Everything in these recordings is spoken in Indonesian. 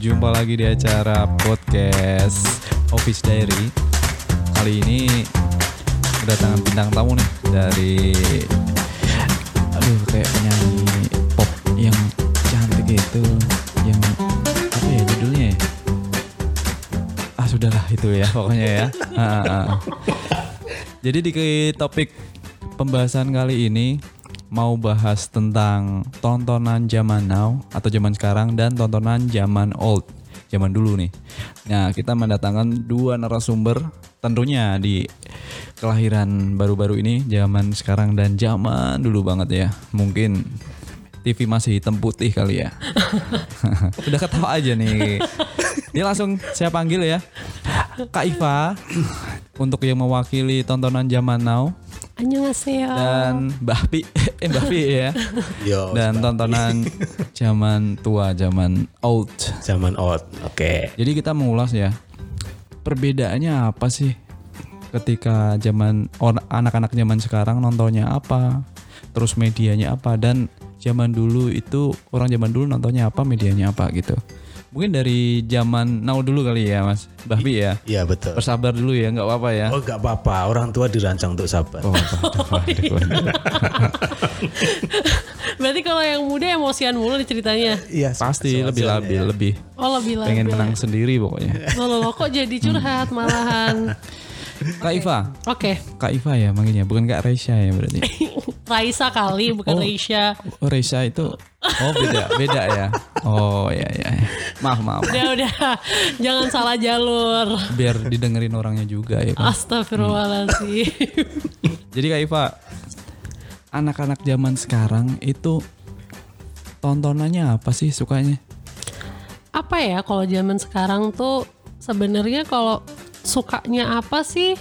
Jumpa lagi di acara podcast Office Diary. Kali ini kedatangan bintang tamu nih dari aduh kayak penyanyi pop yang cantik gitu, yang apa ya judulnya ya? Ah sudahlah itu ya pokoknya ya. Ah, ah, ah. Jadi di topik pembahasan kali ini mau bahas tentang tontonan zaman now atau zaman sekarang dan tontonan zaman old, zaman dulu nih. Nah, kita mendatangkan dua narasumber tentunya di kelahiran baru-baru ini, zaman sekarang dan zaman dulu banget ya. Mungkin TV masih hitam putih kali ya. Udah ketawa aja nih. Ini langsung saya panggil ya. Kak Iva untuk yang mewakili tontonan zaman now Annyeonghaseyo. dan Mbak Pi eh Mbak Pi ya. Yo, Dan tontonan zaman tua, zaman old. zaman old. Oke. Jadi kita mengulas ya. Perbedaannya apa sih ketika zaman anak-anak zaman sekarang nontonnya apa? Terus medianya apa dan zaman dulu itu orang zaman dulu nontonnya apa, medianya apa gitu. Mungkin dari zaman now dulu kali ya, Mas. Mbak Pi ya. Iya betul. Bersabar dulu ya, nggak apa-apa ya. Oh gak apa-apa. Orang tua dirancang untuk sabar. Oh, waduh. Berarti kalau yang muda emosian mulu ceritanya. Iya. Pasti lebih labil, lebih Oh lebih lah. pengen menang sendiri pokoknya. Loh, loh, loh, kok jadi curhat malahan. Kak Iva, Oke, Kak Iva ya manggilnya, bukan Kak Reisha ya berarti. Raisa kali bukan Oh. Raisya. Oh Reisha itu, oh beda, beda ya. Oh ya ya. Maaf maaf. Udah udah, jangan salah jalur. Biar didengerin orangnya juga ya kan. Astagfirullahaladzim. Jadi Kak Iva, anak-anak zaman sekarang itu tontonannya apa sih sukanya? Apa ya kalau zaman sekarang tuh sebenarnya kalau sukanya apa sih?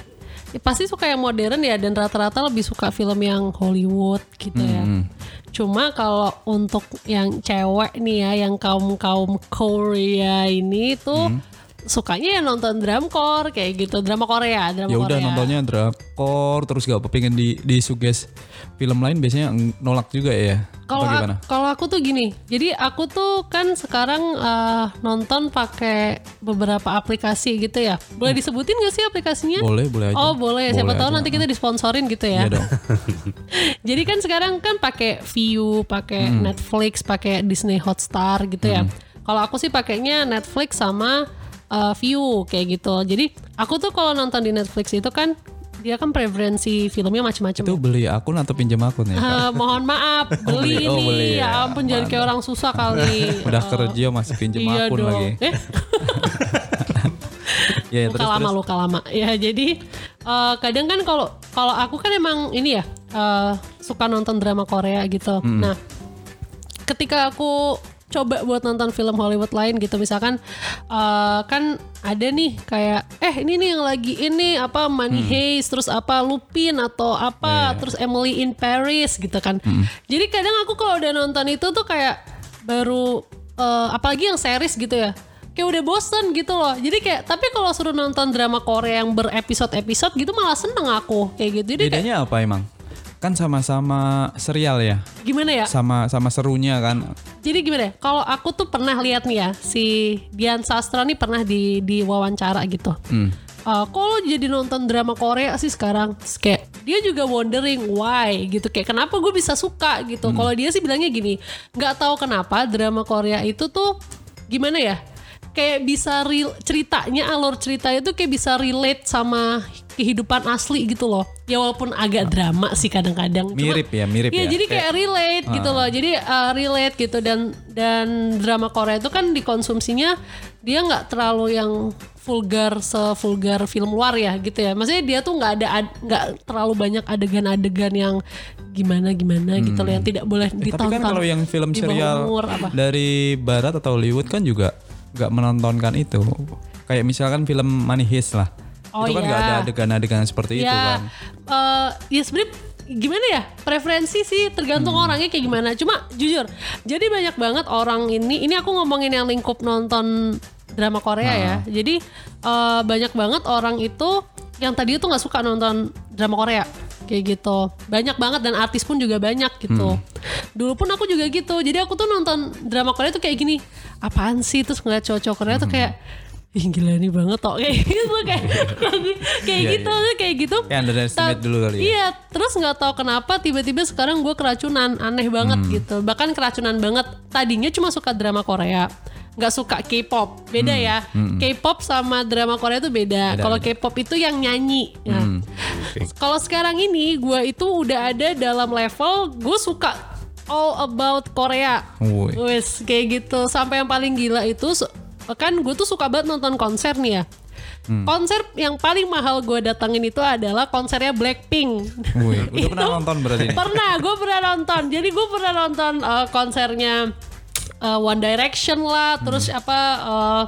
Ya, pasti suka yang modern ya dan rata-rata lebih suka film yang Hollywood gitu ya. Hmm. Cuma kalau untuk yang cewek nih ya, yang kaum kaum Korea ini tuh Hmm. Sukanya ya nonton dramcore kayak gitu, drama Korea, drama Ya udah nontonnya drakor terus gak pengen di disuges film lain biasanya nolak juga ya. Kalau kalau aku tuh gini, jadi aku tuh kan sekarang eh, nonton pakai beberapa aplikasi gitu ya. Boleh disebutin gak sih aplikasinya? Boleh boleh aja. Oh boleh, siapa Boleh tahu aja. nanti kita disponsorin gitu ya. Iya dong. Jadi kan sekarang kan pakai View, pakai Hmm. Netflix, pakai Disney Hotstar gitu ya. Kalau aku sih pakainya Netflix sama uh, View kayak gitu. Jadi aku tuh kalau nonton di Netflix itu kan dia kan preferensi filmnya macam-macam. Itu beli akun atau pinjam akun ya? Eh, mohon maaf, beli beli. Oh, ini. beli ya. ya. ampun jangan kayak orang susah kali. Udah Eh, kerja masih pinjam iya akun dong. lagi. Eh, Ya, ya luka terus lama terus. luka lama. Ya jadi eh, kadang kan kalau kalau aku kan emang ini ya eh, suka nonton drama Korea gitu. Hmm. Nah, ketika aku coba buat nonton film Hollywood lain gitu. Misalkan eh, kan ada nih kayak eh ini nih yang lagi ini apa Money Heist terus apa Lupin atau apa terus Emily in Paris gitu kan. Jadi kadang aku kalau udah nonton itu tuh kayak baru eh, apalagi yang series gitu ya kayak udah bosen gitu loh. Jadi kayak tapi kalau suruh nonton drama Korea yang berepisode-episode gitu malah seneng aku kayak gitu. Jadi kayak, Bedanya apa emang? Kan sama-sama serial ya, gimana ya sama sama serunya kan. Jadi gimana ya? Kalau aku tuh pernah lihat nih ya si Dian Sastra nih pernah di di wawancara gitu. Hmm. Eh, kok lo jadi nonton drama Korea sih sekarang? Terus kayak dia juga wondering why gitu kayak kenapa gue bisa suka gitu. Kalau dia sih bilangnya gini, nggak tahu kenapa drama Korea itu tuh gimana ya? Kayak bisa real, ceritanya alur cerita itu kayak bisa relate sama kehidupan asli gitu loh. Ya walaupun agak drama sih kadang-kadang. Cuma- Mirip ya, mirip Iya ya. jadi kayak relate gitu loh. Jadi uh, relate gitu dan dan drama Korea itu kan dikonsumsinya dia nggak terlalu yang vulgar sevulgar film luar ya gitu ya. Maksudnya dia tuh nggak ada ad- nggak terlalu banyak adegan-adegan yang gimana gimana gitu loh yang tidak boleh Eh, tapi ditonton. kan kalau yang film serial umur, apa. dari barat atau Hollywood kan juga nggak menontonkan itu. Kayak misalkan film Money Heist lah. Oh, itu kan nggak iya. ada adegan-adegan seperti itu ya, kan. eh, ya sebenarnya gimana ya preferensi sih tergantung Hmm. orangnya kayak gimana. Cuma jujur, jadi banyak banget orang ini. Ini aku ngomongin yang lingkup nonton drama Korea ya. Jadi eh, banyak banget orang itu yang tadi itu nggak suka nonton drama Korea kayak gitu. Banyak banget dan artis pun juga banyak gitu. dulu pun aku juga gitu jadi aku tuh nonton drama Korea tuh kayak gini apaan sih terus ngeliat cowok-cowok Korea tuh kayak Ih gila nih banget tok kayak gitu kayak kayak Iya, gitu kayak gitu Kayak underestimate Ta- dulu kali ya. Iya, terus nggak tahu kenapa tiba-tiba sekarang gue keracunan, aneh banget Hmm. gitu. Bahkan keracunan banget. Tadinya cuma suka drama Korea, nggak suka K-pop. Beda ya. K-pop sama drama Korea itu beda. Hmm. Beda, Kalau. K-pop itu yang nyanyi. ya. Kalau sekarang ini gue itu udah ada dalam level gue suka all about Korea. Wes kayak gitu. Sampai yang paling gila itu kan gue tuh suka banget nonton konser nih ya. Hmm. Konser yang paling mahal gue datengin itu adalah konsernya Blackpink. Wih, udah pernah nonton berarti? Pernah, gue pernah nonton. Jadi gue pernah nonton uh, konsernya uh, One Direction lah, terus Hmm. apa uh,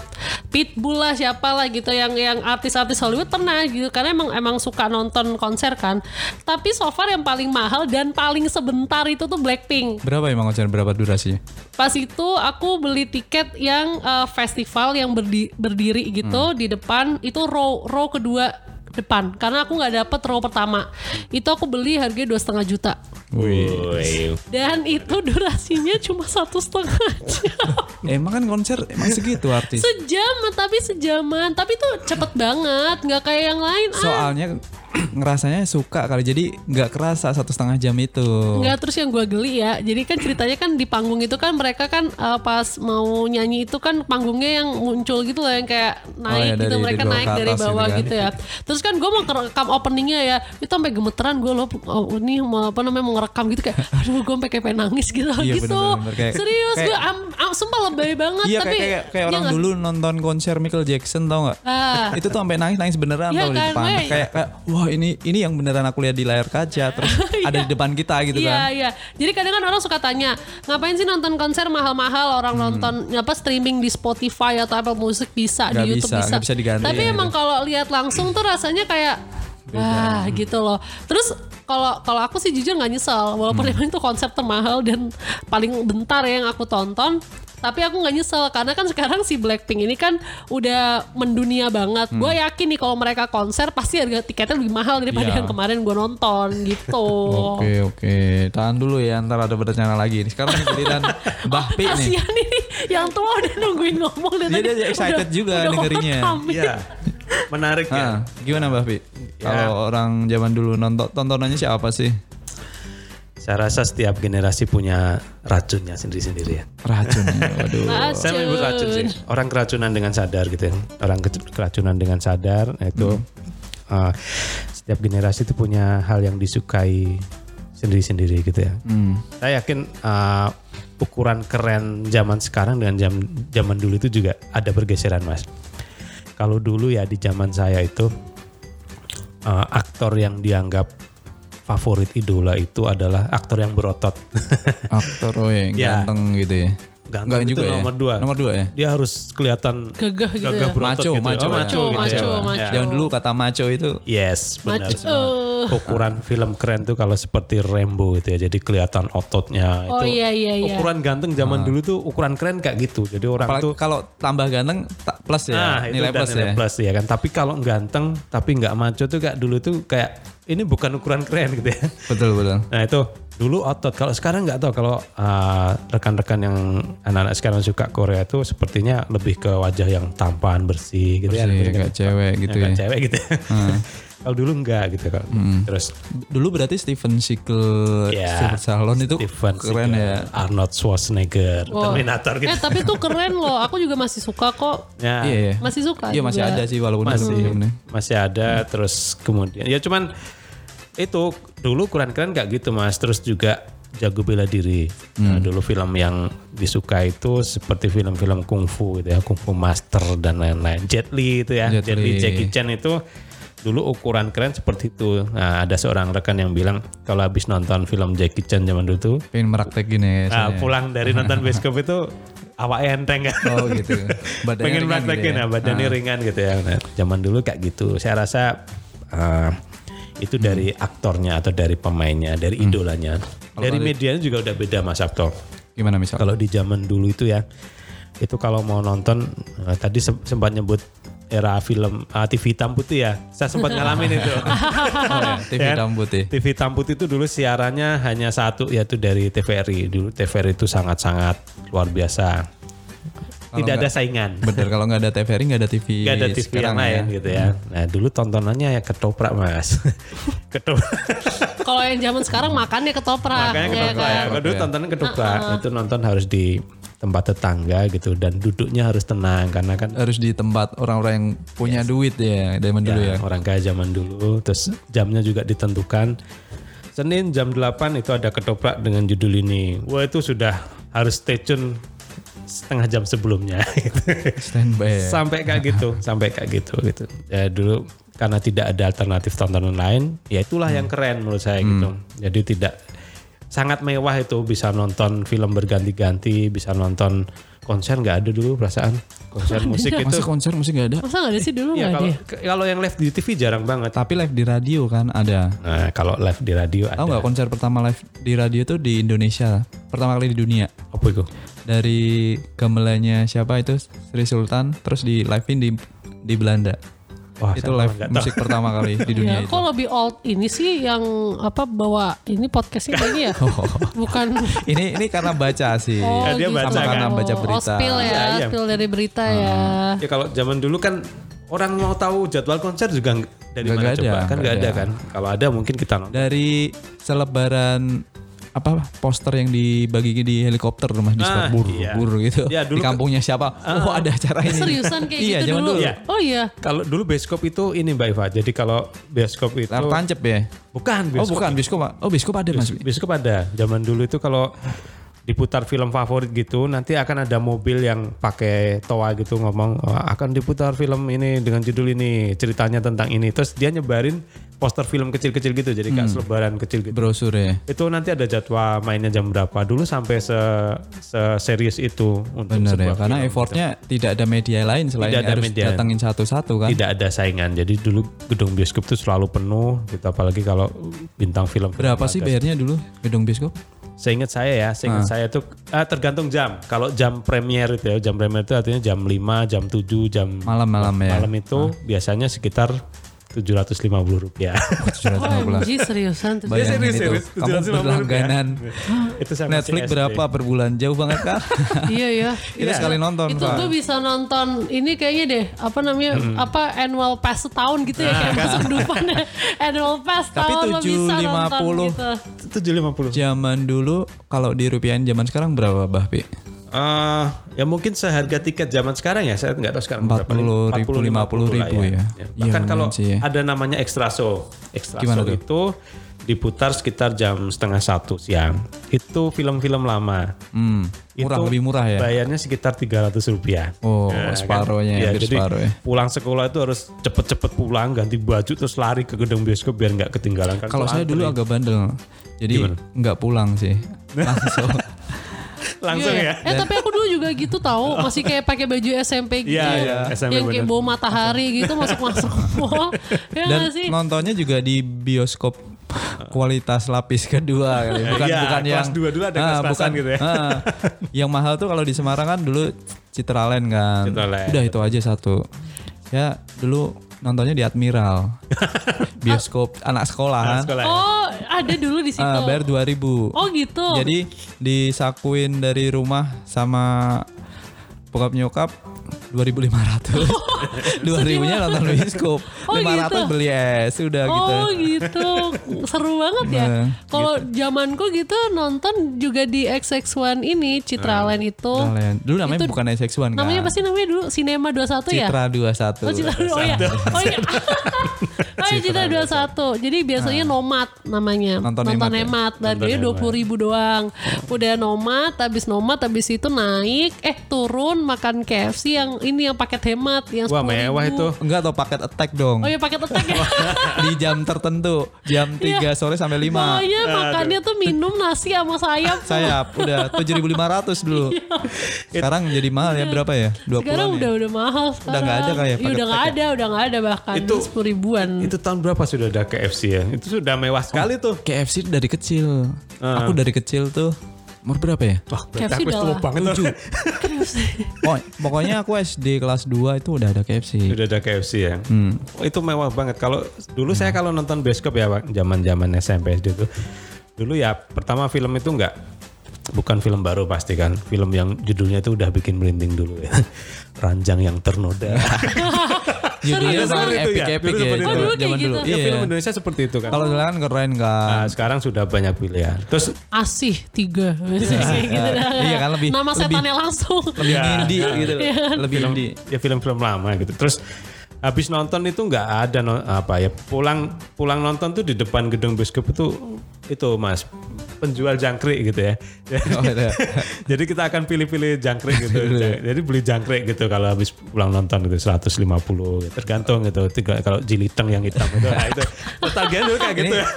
Pitbull lah, siapa lah gitu yang yang artis-artis Hollywood pernah gitu. Karena emang emang suka nonton konser kan. Tapi so far yang paling mahal dan paling sebentar itu tuh Blackpink. Berapa emang konser berapa durasinya? Pas itu aku beli tiket yang uh, festival yang berdi- berdiri gitu di depan itu row row kedua depan karena aku nggak dapet row pertama itu aku beli harganya dua setengah juta Woi. dan itu durasinya cuma satu setengah jam Emang kan konser emang segitu artis. sejam tapi sejaman tapi tuh cepet banget nggak kayak yang lain ah. Soalnya ngerasanya suka kali jadi nggak kerasa satu setengah jam itu. Enggak terus yang gue geli ya Jadi kan ceritanya kan di panggung itu kan Mereka kan uh, pas mau nyanyi itu kan Panggungnya yang muncul gitu loh Yang kayak naik ya, gitu dari- Mereka dari naik dari bawah gitu kan. gitu, ya Terus kan gue mau rekam openingnya ya Itu sampai gemeteran gue loh oh, Ini mau apa namanya mau ngerekam gitu kayak Aduh gue sampai kayak pengen nangis gitu Iya, gitu bener-bener. Kayak- Serius kayak- gue am, am, Sumpah lebay banget Iya Tapi kayak kayak, kayak iya orang nggak? dulu nonton konser Michael Jackson tau nggak? Ah. Itu tuh sampai nangis nangis beneran Iya tau di kan, depan. weh. Kayak, kayak wah ini ini yang beneran aku lihat di layar kaca terus ada di depan kita gitu iya, kan. Iya, Jadi kadang kan orang suka tanya, ngapain sih nonton konser mahal-mahal? Orang nonton apa streaming di Spotify atau Apple Music bisa, Hmm. Nggak di YouTube bisa, bisa. bisa diganti Tapi ya, emang gitu. kalau lihat langsung tuh rasanya kayak wah gitu loh. Terus kalau kalau aku sih jujur nggak nyesel, walaupun Hmm. emang itu konsep termahal dan paling bentar ya yang aku tonton. Tapi aku nggak nyesel karena kan sekarang si Blackpink ini kan udah mendunia banget. Hmm. Gue yakin nih kalau mereka konser pasti harga tiketnya lebih mahal daripada Iya. yang kemarin gue nonton gitu. Oke oke, tahan dulu ya, ntar ada berencana lagi nih. Sekarang giliran Mbah Pi nih. Kasihan ini yang tua udah nungguin ngomong Dia- dia excited juga dengerinnya. kami. Iya. Menarik ya. Ah, gimana Mbah Pi? Kalau orang zaman dulu nonton tontonannya siapa sih? Saya rasa setiap generasi punya racunnya sendiri-sendiri ya. Racun. ya, Waduh. Racun. Saya menyebut racun sih. Orang keracunan dengan sadar gitu ya. Orang ke- keracunan dengan sadar itu uh, setiap generasi itu punya hal yang disukai sendiri-sendiri gitu ya. Hmm. Saya yakin uh, ukuran keren zaman sekarang dengan jam zaman dulu itu juga ada pergeseran mas. Kalau dulu ya di zaman saya itu uh, aktor yang dianggap favorit idola itu adalah aktor yang berotot. Aktor oh ya, Ya. ganteng gitu ya. Ganteng itu ya? nomor dua. Nomor dua ya. Dia harus kelihatan Gagah gitu gagah ya. Maco, gitu. maco, Oh, ya. maco, gitu Maco, ya. maco. Ya. Jangan dulu kata maco itu. Yes, benar. Maco. Ukuran film keren tuh kalau seperti Rambo gitu ya. Jadi kelihatan ototnya Oh, itu. iya, iya, iya. Ukuran ganteng zaman dulu tuh ukuran keren kayak gitu. Jadi orang Apalagi tuh kalau tambah ganteng plus ya, Nah, nilai plus nilai ya. plus ya kan. Tapi kalau ganteng tapi nggak maco tuh kayak dulu tuh kayak ini bukan ukuran keren gitu ya. Betul betul. Nah itu dulu otot. Kalau sekarang nggak tahu kalau uh, rekan-rekan yang anak-anak sekarang suka Korea tuh sepertinya lebih ke wajah yang tampan bersih gitu ya. Bersih, Lebih kayak cewek gitu kayak ya. cewek gitu. ya. kalau dulu enggak gitu kan. Terus Dulu berarti Steven Seagal, Ya, Steven Stallone itu Steven keren Seagal, ya. Arnold Schwarzenegger, Oh. Terminator gitu. Eh tapi tuh keren loh. Aku juga masih suka kok. Ya, Iya ya. Masih suka. Iya masih ada sih walaupun masih masih ada terus kemudian ya cuman itu dulu keren keren kayak gitu mas terus juga jago bela diri Nah, Hmm. dulu film yang disuka itu seperti film-film kungfu gitu ya kungfu master dan lain-lain Jet Li itu ya Jet Jet, Li. Jackie Chan itu dulu ukuran keren seperti itu nah ada seorang rekan yang bilang kalau habis nonton film Jackie Chan zaman dulu tuh Pengen meraktekin ya. nah, pulang dari nonton bioskop itu awak enteng kan Oh gitu. Badannya pengen praktekin gitu ya, ya. badannya ringan gitu ya. Nah, zaman dulu kayak gitu. Saya rasa uh, itu dari aktornya atau dari pemainnya, dari Hmm. idolanya. Dari medianya juga udah beda mas aktor. Gimana misal? Kalau di zaman dulu itu ya, itu kalau mau nonton uh, tadi sem- sempat nyebut era film ah, TV hitam putih ya. Saya sempat ngalamin itu. Oh, ya, TV hitam putih. TV hitam putih itu dulu siarannya hanya satu yaitu dari TVRI. Dulu TVRI itu sangat-sangat luar biasa. Tidak ada nggak- saingan. Bener kalau nggak ada TVRI nggak ada TV. Gak ada TV sekarang yang lain ya. gitu ya. Nah dulu tontonannya ya ketoprak mas. ketoprak. Kalau yang zaman sekarang makannya ketoprak. Makanya ya ketoprak ya. kan? Kalau dulu tontonan ketoprak. Itu nonton harus di tempat tetangga gitu. Dan duduknya harus tenang. Karena kan Harus di tempat orang-orang yang punya duit ya zaman dulu ya. orang kaya zaman dulu. Terus jamnya juga ditentukan. Senin jam 8 itu ada ketoprak dengan judul ini. Wah itu sudah harus stay tune setengah jam sebelumnya. Standby. ya. sampai kayak gitu sampai kayak gitu gitu ya dulu karena tidak ada alternatif tontonan lain ya itulah yang keren menurut saya gitu jadi tidak sangat mewah itu bisa nonton film berganti-ganti bisa nonton konser nggak ada dulu perasaan konser musik itu Masa konser musik nggak ada? Masa nggak ada sih dulu ya nggak kalau ada? kalau yang live di TV jarang banget Tapi live di radio kan ada. nah kalau live di radio Tahu ada nggak konser pertama live di radio tuh di Indonesia pertama kali di dunia apa itu dari gamelannya siapa itu Sri Sultan terus di live-in di di Belanda. Wah, itu live tahu. musik pertama kali di dunia Ya, itu. kok lebih old ini sih yang apa bawa ini podcastnya kayaknya ya? Bukan ini ini karena baca sih. Oh, Ya, dia gitu. baca kan. Baca Oh, berita. spill ya, Iya, iya. spill dari berita ya. ya kalau zaman dulu kan orang mau tahu jadwal konser juga nggak- dari Nggak mana ada, coba kan nggak nggak ada ada. kan kalau ada mungkin kita nonton Dari selebaran apa poster yang dibagi di helikopter rumah di Ah, bur, iya. bur gitu. Ya, dulu di kampungnya siapa? oh, ada acara ini. Seriusan kayak iya, gitu zaman dulu? dulu. Iya. Oh iya. Kalau dulu bioskop itu ini Mbak Iva. Jadi kalau bioskop itu Layar tancap ya? bukan Oh, bioskop. bukan bioskop. Pak. Oh, bioskop ada Mas. Bioskop ada. Zaman dulu itu kalau diputar film favorit gitu, nanti akan ada mobil yang pakai toa gitu ngomong "Oh, akan diputar film ini dengan judul ini, ceritanya tentang ini. Terus dia nyebarin poster film kecil-kecil gitu, jadi Hmm. kayak selebaran kecil gitu. Brosur ya. Itu nanti ada jadwal mainnya jam berapa. Dulu sampai se, serius itu untuk Benar ya, karena film. effortnya tidak ada media lain selain Tidak ada harus media. datangin satu-satu kan. tidak ada saingan. Jadi dulu gedung bioskop itu selalu penuh, gitu apalagi kalau bintang film. Berapa sih bayarnya dulu gedung bioskop? Seingat saya ya, seingat saya tuh ah, tergantung jam. Kalau jam premier itu ya, jam premier itu artinya jam 5, jam 7, jam Malam-malam ya. malam itu biasanya sekitar 750 rupiah. 750. OMG seriusan tuh. Bayangin serius, itu. serius. Kamu 750 berlangganan itu saya masih Netflix SD. berapa per bulan? Jauh banget kan? iya ya. Kita sekali nonton, Itu tuh bisa nonton ini kayaknya deh apa namanya Hmm. apa annual pass setahun gitu ya kayak kan. masuk Dufan ya. annual pass Tapi tahun lo bisa nonton 750. gitu. 750. Zaman dulu kalau dirupiahin zaman sekarang berapa, Bah Pi? Eh, ya mungkin seharga tiket zaman sekarang ya, saya nggak tahu sekarang 40 ribu, 50 lah ribu ya. Iya, Bahkan lumayan kalau ya. ada namanya extra show, extra Gimana show tuh? itu diputar sekitar jam setengah satu siang. Itu film-film lama. Hmm, murah Itu lebih murah ya. Bayarnya sekitar 300 rupiah. Oh, Nah, separohnya kan? ya, hampir jadi separuh ya. pulang sekolah itu harus cepet-cepet pulang, ganti baju terus lari ke gedung bioskop biar nggak ketinggalan kan. Kalau saya dulu agak bandel. Jadi nggak pulang sih. Langsung. langsung Iya. ya. Eh tapi aku dulu juga gitu tahu, masih kayak pakai baju SMP gitu. Iya, ya. iya, SMP yang kayak bawa matahari gitu masuk-masuk mall. Ya Dan sih? nontonnya juga di bioskop kualitas lapis kedua kali. bukan Iya, bukan kelas yang dua dulu ada Ah, kelas-kelasan gitu ya. ah. yang mahal tuh kalau di Semarang kan dulu Citraland kan Citraland. udah itu aja satu ya dulu nontonnya di Admiral bioskop anak sekolah kan Sekolah ya. Oh, ada dulu di situ. Ah, bayar 2000 Oh gitu. jadi disakuin dari rumah sama bokap nyokap 2500 2000 nya nonton bioskop Oh, 500 gitu. beli es udah gitu Oh gitu, seru banget ya. Nah, Kalau zamanku gitu nonton juga di XX1 ini Citraland itu. Kalian. Dulu namanya Itu- bukan SX1 kan Namanya apa sih namanya dulu? Cinema 21 ya? Citra 21 Oh Citra oh iya. Oh iya. oh iya Citra 21. Jadi biasanya nomad namanya. Nonton Nonton, hemat ya? Dan dia hemat. dua puluh ribu doang. Udah nomad, habis nomad, habis itu naik, eh turun makan KFC yang ini yang paket hemat yang Wah, 10.000. mewah itu. Enggak atau paket attack dong Oh iya paket attack ya. di jam tertentu jam 3 sore sampai 5 Pokoknya makannya tuh minum nasi sama sayap. sayap udah 7500 dulu sekarang jadi mahal ya berapa ya 20 Iya. Sekarang udah udah mahal sekarang. nggak ada kali ya, Iya, paket udah nggak paket ada, udah nggak ada bahkan Itu- sepuluh ribuan. Itu tahun berapa sudah ada KFC ya? Itu sudah mewah sekali tuh. KFC dari kecil Ah. aku dari kecil tuh Umur berapa ya? Wah, KFC aku udah banget loh. Oh, pokoknya aku SD kelas 2 itu udah ada KFC. Udah ada KFC ya. Hmm. Oh, itu mewah banget. Kalau dulu saya kalau nonton bioskop ya Pak, zaman-zaman SMP SD itu. Dulu ya pertama film itu enggak bukan film baru pasti kan. Film yang judulnya itu udah bikin merinding dulu ya. Ranjang yang ternoda. Judulnya itu ya? epic epic ya. itu itu. Oh, dulu kayak zaman dulu. gitu. Ya, Iya. film Indonesia seperti itu kan. Kalau dulu kan keren kan. Nah, sekarang sudah banyak pilihan. Terus Asih tiga. Kayak gitu. Iya kan, lebih- Nama lebih- setannya langsung. lebih Ya. indie gitu. Lebih film indie. ya film-film lama gitu. Terus habis nonton itu nggak ada no- apa ya pulang pulang nonton tuh di depan gedung bioskop itu itu mas penjual jangkrik gitu ya. Oh, ada. Jadi kita akan pilih-pilih jangkrik gitu. Jadi beli jangkrik gitu kalau habis pulang nonton gitu 150 gitu. tergantung gitu. Tiga, kalau jiliteng yang hitam itu nah itu tagihan dulu kayak gitu ya.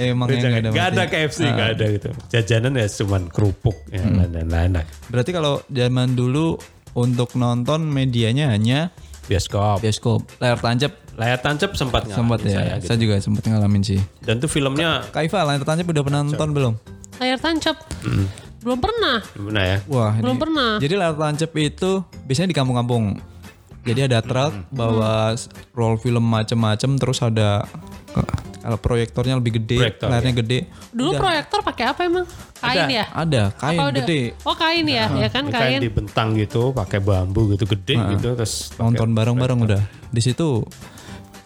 Emang yang ada. Gak ada. KFC, gak ada gitu. Jajanan ya cuman kerupuk ya, Hmm. dan lain-lain. Nah, Berarti kalau zaman dulu untuk nonton medianya hanya Bioskop. bioskop, layar tancap Layar tancap sempat ngalamin sempat ya. saya Saya, gitu. juga sempat ngalamin sih. Dan tuh filmnya Kak Iva, layar tancap udah pernah nonton belum? Layar tancap. Belum pernah. gimana ya? Wah, Belum ini- pernah. Jadi layar tancap itu biasanya di kampung-kampung. Jadi ada truk bawa s- roll film macem-macem terus ada kalau proyektornya lebih gede, Proyektor, layarnya gede. Dulu proyektor pakai apa emang? Kain Ada. ya? Ada kain Apa udah? gede. Oh kain ya, ya kan kayak kain. dibentang gitu, pakai bambu gitu gede gitu, terus Nonton bareng-bareng udah. Di situ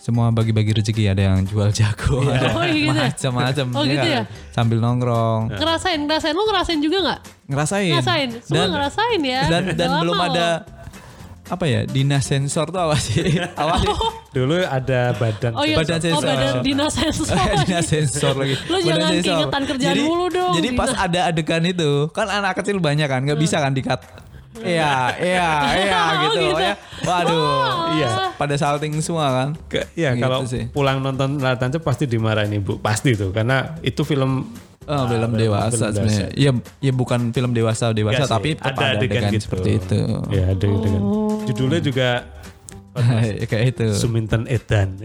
semua bagi-bagi rezeki ada yang jual jago, ada Oh, gitu ya? macam-macam. Oh, gitu kan? ya? Sambil nongkrong, Ngerasain, ngerasain. Lu ngerasain juga nggak? ngerasain. Ngerasain. Semua ngerasain ya. Dan dan lama belum ada apa ya dinas sensor tuh apa sih? apa sih? Dulu ada badan. Oh iya, Badan oh sensor. badan dinas sensor. dinas sensor lagi. Lu Badan jangan sensor. keingetan kerjaan jadi, mulu dong, Jadi pas dinas. ada adegan itu, kan anak kecil banyak kan, nggak bisa kan dikat. Iya, iya, iya Oh, gitu, gitu. ya. Waduh, Iya. pada salting semua kan. Ke- Iya, Gitu kalau sih. pulang nonton tancap pasti dimarahin ibu, pasti tuh, karena itu film Oh, film film dewasa sebenarnya. Ya, ya bukan film dewasa dewasa, Enggak sih, tapi ada adegan, gitu. seperti itu. Ya, ada adegan. Judulnya juga Kayak itu. Suminten Edan.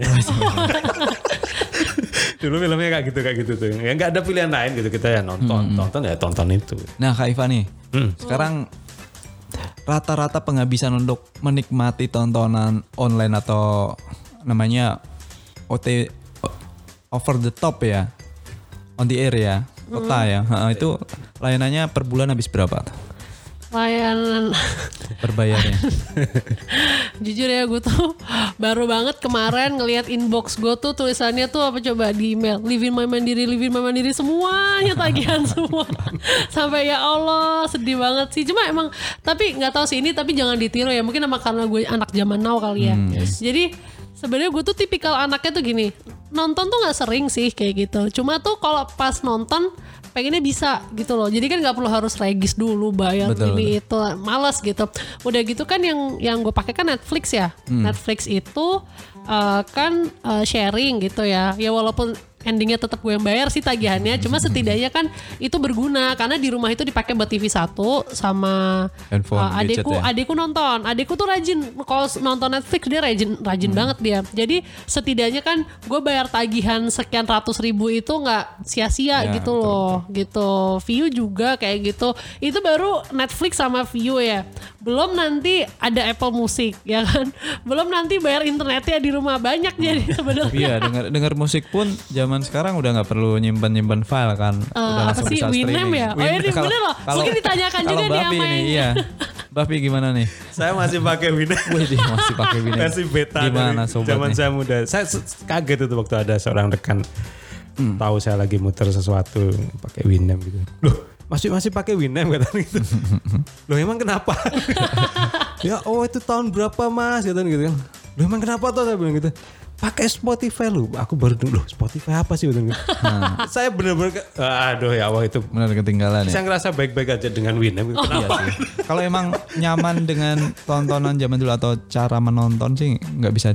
Dulu filmnya kayak gitu kayak gitu tuh. Ya nggak ada pilihan lain gitu kita ya nonton, tonton ya tonton itu. Nah, Kak Iva nih, Hmm. sekarang rata-rata penghabisan untuk menikmati tontonan online atau namanya OT over the top ya, on the air ya, OTA ya, Ha, itu layanannya per bulan habis berapa? Layanan. Berbayarnya? Jujur ya gue tuh baru banget kemarin ngelihat inbox gue tuh tulisannya tuh apa coba di email Livin My Mandiri, Livin My Mandiri semuanya tagihan semua. Sampai ya Allah sedih banget sih. Cuma emang tapi nggak tahu sih ini tapi jangan ditiru ya. Mungkin emang karena gue anak zaman now kali ya. Jadi sebenarnya gue tuh tipikal anaknya tuh gini nonton tuh nggak sering sih kayak gitu. Cuma tuh kalau pas nonton pengennya bisa gitu loh. Jadi kan nggak perlu harus regis dulu bayar Betul, ini itu malas gitu. Udah gitu kan yang yang gue pakai kan Netflix ya. Netflix itu uh, kan uh, sharing gitu ya. Ya walaupun endingnya tetap gue yang bayar sih tagihannya. Cuma setidaknya kan itu berguna karena di rumah itu dipakai buat TV satu sama Handphone, uh, adekku ya? adekku nonton. Adekku tuh rajin kalau nonton Netflix dia rajin rajin banget dia. Jadi setidaknya kan gue bayar tagihan sekian ratus ribu itu nggak sia-sia Ya, gitu loh. gitu. View juga kayak gitu. Itu baru Netflix sama view ya belum nanti ada Apple Music ya kan belum nanti bayar internetnya di rumah banyak jadi sebenarnya Iya, dengar dengar musik pun zaman sekarang udah nggak perlu nyimpan nyimpan file kan. Eh, udah apa sih, Winamp ya? Oh, ini bener loh. Mungkin ditanyakan juga nih Bapi sama nih, yang- iya. Bapi gimana nih? Saya masih pakai Winamp. Wih, masih pakai Winamp. versi beta Gimana dari sobat zaman nih? saya muda. Saya kaget itu waktu ada seorang rekan Hmm. tahu saya lagi muter sesuatu pakai Winamp gitu. Loh, masih masih pakai Winamp katanya gitu. Loh emang kenapa? ya oh itu tahun berapa mas katanya gitu kan. Loh emang kenapa tuh saya bilang gitu. Pakai Spotify lu. Aku baru dulu loh Spotify apa sih gitu. Nah. saya bener-bener aduh ya Allah itu Benar ketinggalan ya. saya ngerasa baik-baik aja dengan Winamp. Oh. Kenapa? Kalau emang nyaman dengan tontonan zaman dulu atau cara menonton sih nggak bisa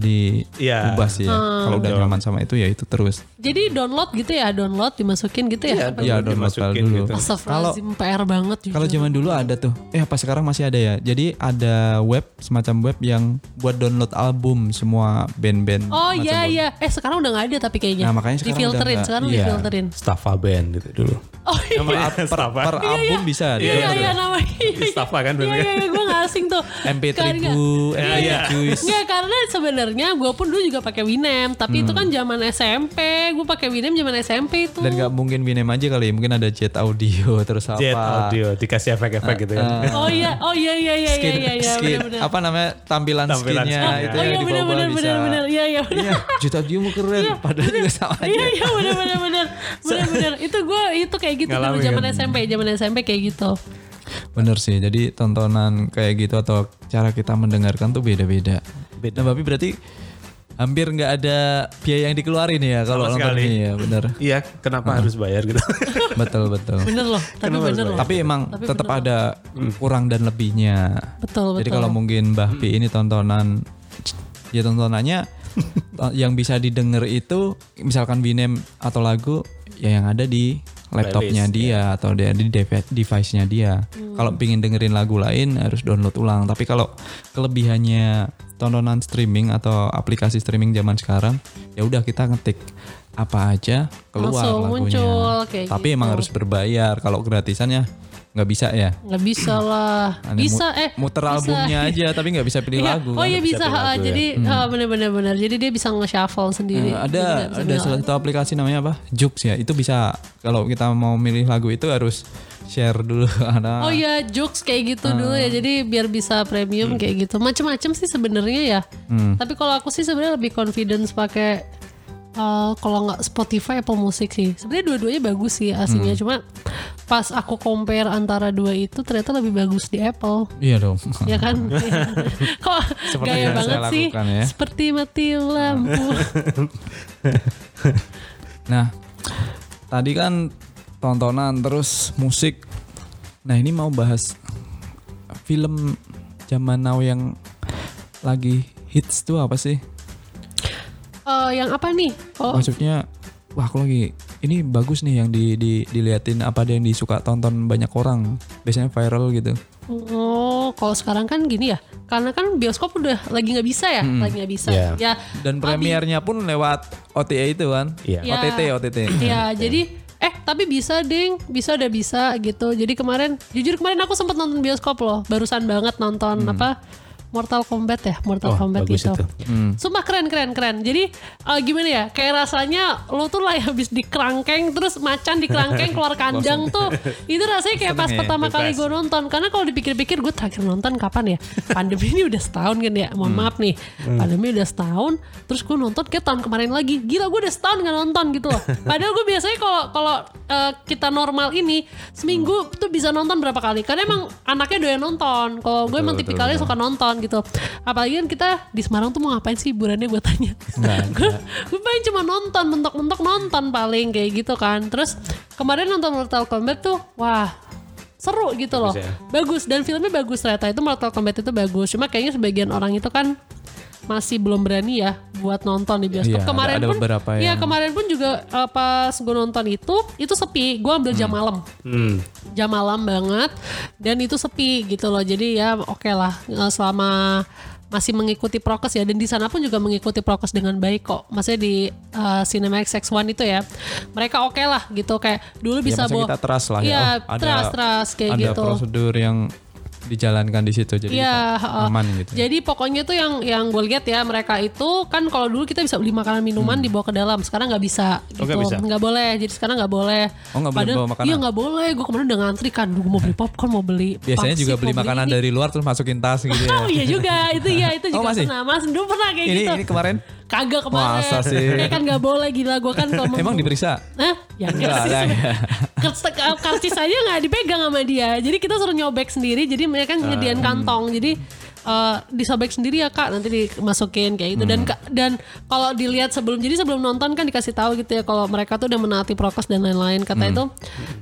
Iya. diubah sih ya. Kalau udah nyaman sama itu ya itu terus. jadi download gitu ya download dimasukin gitu ya Iya, download file dimasukin dulu. gitu. Astagfirullahaladzim PR banget. Kalau zaman dulu ada tuh. Eh apa sekarang masih ada ya? Jadi ada web semacam web yang buat download album semua band-band Oh iya iya. Eh sekarang udah nggak ada tapi kayaknya. Nah, makanya sekarang udah difilterin, nggak. sekarang Iya. difilterin. Staffa band gitu dulu. Oh iya. Namanya per, Staffa. per album bisa Iya iya, iya namanya. Staffa kan Iya iya, iya gue gak asing tuh. MP3 Karena- bu, Iya, iya. MP3 Nggak karena sebenarnya gue pun dulu juga pakai Winem, tapi itu kan zaman SMP. Gue pakai Winem zaman SMP itu. dan nggak mungkin Winem aja kali, mungkin ada Jet Audio terus apa? Jet audio dikasih efek-efek gitu kan. Oh iya, oh iya iya iya iya iya apa namanya tampilan, skinnya itu Oh yang iya di benar benar bisa. benar benar. Iya iya. Iya, Jet Audio mau keren, padahal juga sama aja. Iya iya benar benar benar. Benar benar. Itu gue itu kayak gitu dulu zaman kan? SMP, zaman SMP kayak gitu. Bener sih, jadi tontonan kayak gitu atau cara kita mendengarkan tuh beda-beda. Beda. Nah, tapi berarti hampir nggak ada biaya yang dikeluarin ya kalau nonton sekali. ini ya, bener. Iya, kenapa harus bayar gitu? betul betul. Bener loh, tapi Kenapa bener loh. Tapi emang Tapi tetap bener. ada kurang dan lebihnya. Betul Jadi betul. kalau mungkin Mbah Pi ini tontonan ya tontonannya to- yang bisa didengar itu misalkan Winem atau lagu ya yang ada di laptopnya Playlist, dia atau dia di devi- device-nya dia. Kalau pingin dengerin lagu lain harus download ulang. Tapi kalau kelebihannya tontonan streaming atau aplikasi streaming zaman sekarang ya udah kita ngetik apa aja keluar Langsung lagunya. muncul kayak Tapi gitu. emang harus berbayar. Kalau gratisannya nggak bisa ya. nggak bisa lah. Bisa mu- eh muter bisa. albumnya aja tapi nggak bisa pilih Iya. lagu. Oh iya bisa, pilih ha, lagu ya. jadi ah, benar-benar benar. Jadi dia bisa nge-shuffle sendiri. Jadi ada bisa ada salah satu aplikasi namanya apa? Jux ya. Itu bisa kalau kita mau milih lagu itu harus share dulu ada. Oh iya, jokes kayak gitu dulu ya. Jadi biar bisa premium kayak gitu. Macem-macem sih sebenarnya ya. Tapi kalau aku sih sebenarnya lebih confidence pakai eh, kalau nggak Spotify Apple Music sih. Sebenarnya dua-duanya bagus sih aslinya. Cuma pas aku compare antara dua itu ternyata lebih bagus di Apple. Iya dong. ya kan? Kok Seperti gaya banget sih? ya. Seperti mati lampu. Nah, tadi kan tontonan terus musik. Nah, ini mau bahas film zaman now yang lagi hits tuh apa sih? Eh, yang apa nih? Oh, Maksudnya wah aku lagi ini bagus nih yang di, di diliatin apa ada yang disuka tonton banyak orang. Biasanya viral gitu. oh, kalau sekarang kan gini ya. Karena kan bioskop udah lagi nggak bisa ya, lagi nggak bisa. Iya. Ya. Dan premiernya pun lewat OTA itu kan. Iya. Ya. OTT OTT. Iya, jadi eh tapi bisa ding, bisa udah bisa gitu. Jadi kemarin, jujur kemarin aku sempat nonton bioskop loh, barusan banget nonton apa Mortal Kombat ya, Mortal Oh, Kombat bagus itu. itu. Sumpah keren keren keren. Jadi eh, gimana ya? Kayak rasanya lo tuh lah habis dikerangkeng terus macan dikerangkeng keluar kandang tuh. Itu rasanya kayak pas ya, pertama kali gue nonton. Karena kalau dipikir-pikir gue terakhir nonton kapan ya? Pandemi ini udah setahun kan ya. Mohon maaf nih. Pandemi udah setahun. Terus gue nonton kayak tahun kemarin lagi. Gila gue udah setahun gak nonton gitu loh. Padahal gue biasanya kalau kalau eh, kita normal ini seminggu tuh bisa nonton berapa kali? Karena emang anaknya doyan nonton. Kalau gue emang betul, tipikalnya suka nonton gitu. Apalagi kan kita di Semarang tuh mau ngapain sih hiburannya gue tanya. gue gue paling cuma nonton, mentok-mentok nonton paling kayak gitu kan. Terus kemarin nonton Mortal Kombat tuh, wah seru gitu loh. Bagus ya? Bagus dan filmnya bagus ternyata itu Mortal Kombat itu bagus. Cuma kayaknya sebagian orang itu kan masih belum berani ya buat nonton di bioskop. Iya, ada- kemarin ada pun, beberapa iya yang- kemarin pun juga eh, pas gue nonton itu, itu sepi. Gue ambil jam malam Hmm. jam malam banget dan itu sepi gitu loh jadi ya oke lah eh, selama masih mengikuti prokes ya dan di sana pun juga mengikuti prokes dengan baik kok maksudnya di uh, Cinemax X1 itu ya mereka oke lah gitu kayak dulu Ya, bisa masa bawa kita trust lah ya. Iya, Oh, ada trust trust kayak ada gitu prosedur yang dijalankan di situ jadi Iya, kita heeh. aman gitu. Jadi pokoknya tuh yang yang gue lihat ya mereka itu kan kalau dulu kita bisa beli makanan minuman dibawa ke dalam, sekarang nggak bisa. Oh, gitu. nggak bisa? boleh. Jadi sekarang nggak boleh. Oh, nggak boleh bawa makanan? Iya nggak boleh. Gue kemarin udah ngantri kan, gue mau beli popcorn, mau beli. Biasanya juga beli makanan ini. dari luar terus masukin tas gitu ya. Oh iya juga, itu ya itu Oh, juga masih? pernah. Mas dulu pernah kayak ini gitu. ini kemarin Kagak kemarin. Masa sih? Kayak kan nggak boleh gila gue kan kalau emang diperiksa. Hah? Ya enggak sih. ya. Karcis, aja nggak dipegang sama dia. Jadi kita suruh nyobek sendiri. Jadi mereka nyediain kantong. Jadi eh, disobek sendiri ya kak. Nanti dimasukin kayak gitu. Dan ka- dan kalau dilihat sebelum jadi sebelum nonton kan dikasih tahu gitu ya kalau mereka tuh udah menaati prokes dan lain-lain kata itu.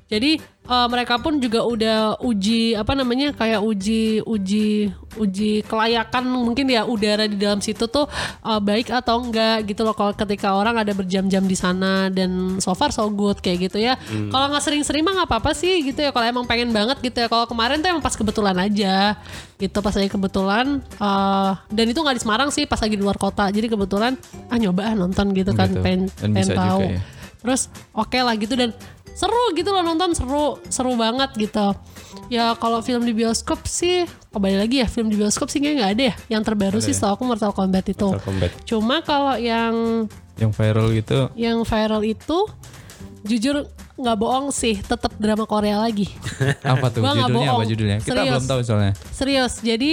Jadi eh, mereka pun juga udah uji apa namanya kayak uji uji uji kelayakan mungkin ya udara di dalam situ tuh eh, baik atau enggak gitu loh kalau ketika orang ada berjam-jam di sana dan so far so good kayak gitu ya. Kalau nggak sering-sering mah nggak apa-apa sih gitu ya. Kalau emang pengen banget gitu ya. Kalau kemarin tuh emang pas kebetulan aja gitu pas lagi kebetulan eh, dan itu nggak di Semarang sih pas lagi di luar kota. Jadi kebetulan ah nyoba ah nonton gitu kan Gitu. pengen pengen tahu. ya. Terus oke lah gitu dan seru gitu loh nonton seru seru banget gitu. Ya kalau film di bioskop sih kembali lagi ya film di bioskop sih kayaknya nggak ada ya. Yang terbaru sih setahu aku Mortal Kombat itu. Mortal Kombat. Cuma kalau yang Yang viral gitu. yang viral itu jujur nggak bohong sih tetap drama Korea lagi. Apa tuh Gua judulnya apa bohong. judulnya? Kita Serius. belum tahu soalnya. Serius. Jadi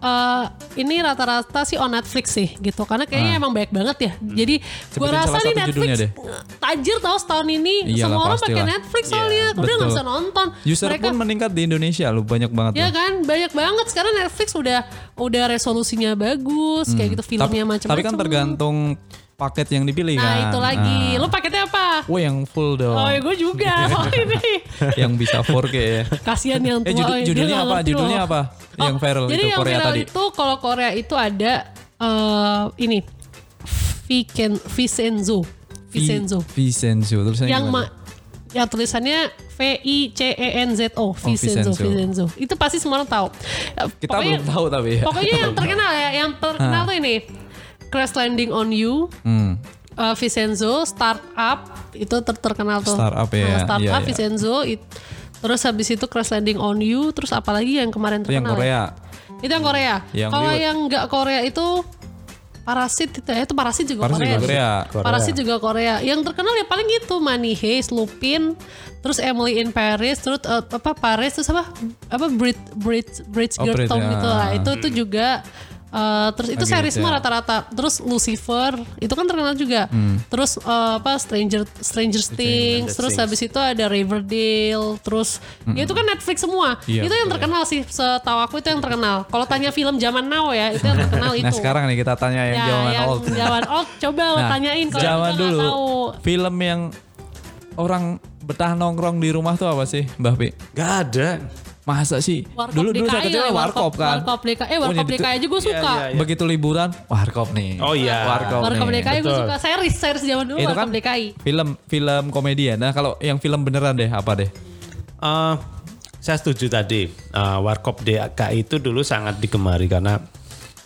eh, ini rata-rata sih on Netflix sih gitu karena kayaknya emang banyak banget ya. Jadi gua Ah. Sebutin rasa nih Netflix deh. tajir tau setahun ini Iyalah, semua orang pakai. Netflix soalnya. Udah nggak bisa nonton. User Mereka pun meningkat di Indonesia lu banyak banget Ya loh. kan, banyak banget sekarang Netflix udah udah resolusinya bagus, kayak gitu Hmm. Filmnya macam-macam. tapi kan tergantung paket yang dipilih Nah kan. itu lagi, Nah. lu paketnya apa? Wah yang full dong. Oh ya gue juga soal ini. yang bisa 4K ya. Kasihan yang tua. Eh judul, judulnya apa? Judulnya apa? yang Oh, viral jadi itu yang Korea viral tadi. itu kalau Korea itu ada eh ini Viken Vicenzo. Vicenzo. Vi- Vincenzo. Tulisannya yang gimana? ma ya tulisannya V I C E N Z O Vicenzo Vincenzo. Vicenzo. Itu pasti semua orang tahu. Kita pokoknya- belum tahu tapi ya. Pokoknya yang terkenal ya, yang terkenal tuh ini Crash Landing on You, Hmm. uh, Vincenzo, Startup itu ter- terkenal tuh. Startup ya, Nah, Startup, iya, iya. Vincenzo, it- terus habis itu Crash Landing on You, terus apalagi yang kemarin yang terkenal? ya? Korea. Itu yang Korea. Yang Kalau yang nggak Korea itu Parasit itu ya, itu Parasit juga Parasit Korea. juga Korea. Korea. Parasit juga Korea. Yang terkenal ya paling itu Money Heist, Lupin, terus Emily in Paris, terus eh, apa Paris terus apa apa Bridge Bridge Bridge Oh, Girl Tom ya. gitu lah. Itu itu juga eh, terus itu Lagi series hits semua ya. rata-rata. Terus Lucifer itu kan terkenal juga. Hmm. Terus eh, apa Stranger Stranger Things, terus Things. habis itu ada Riverdale, terus ya itu kan Netflix semua. Iya, itu yang terkenal sih setahu aku itu yang terkenal. Kalau tanya film zaman now ya, itu yang terkenal itu. Nah sekarang nih kita tanya yang Ya, zaman yang old. Zaman old coba lo Nah, tanyain kalau zaman dulu tahu. film yang orang betah nongkrong di rumah tuh apa sih, Mbah Pi? Gak ada. Masa sih? Warkop dulu dulu saya kecil lah, warkop kan. Warkop DKI, eh Warkop DKI aja gue suka. iya, iya. Begitu liburan, warkop nih. Oh iya. Warkop, Warkop nih. DKI gue suka series, series zaman dulu Itu Warkop kan DKI. film film komedi ya. Nah kalau yang film beneran deh apa deh? Eh, saya setuju tadi. Eh, Warkop DKI itu dulu sangat digemari karena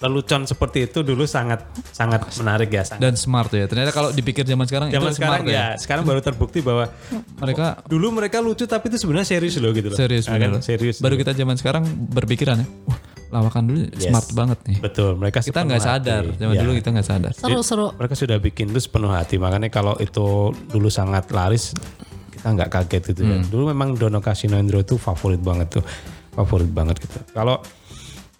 lelucon seperti itu dulu sangat sangat menarik ya. Sangat. Dan smart ya. Ternyata kalau dipikir zaman sekarang Zaman itu sekarang smart ya, sekarang baru terbukti bahwa Mereka dulu mereka lucu tapi itu sebenarnya serius loh gitu loh. serius Ah, kan? Serius. Baru kita zaman sekarang berpikiran ya. Wah, lawakan dulu Yes. smart banget nih. Betul, mereka Kita nggak sadar. Zaman Ya. dulu kita nggak sadar. Seru-seru. mereka sudah bikin itu sepenuh hati makanya kalau itu dulu sangat laris kita nggak kaget gitu ya dulu memang Dono Kasino Indro itu favorit banget tuh favorit banget gitu kalau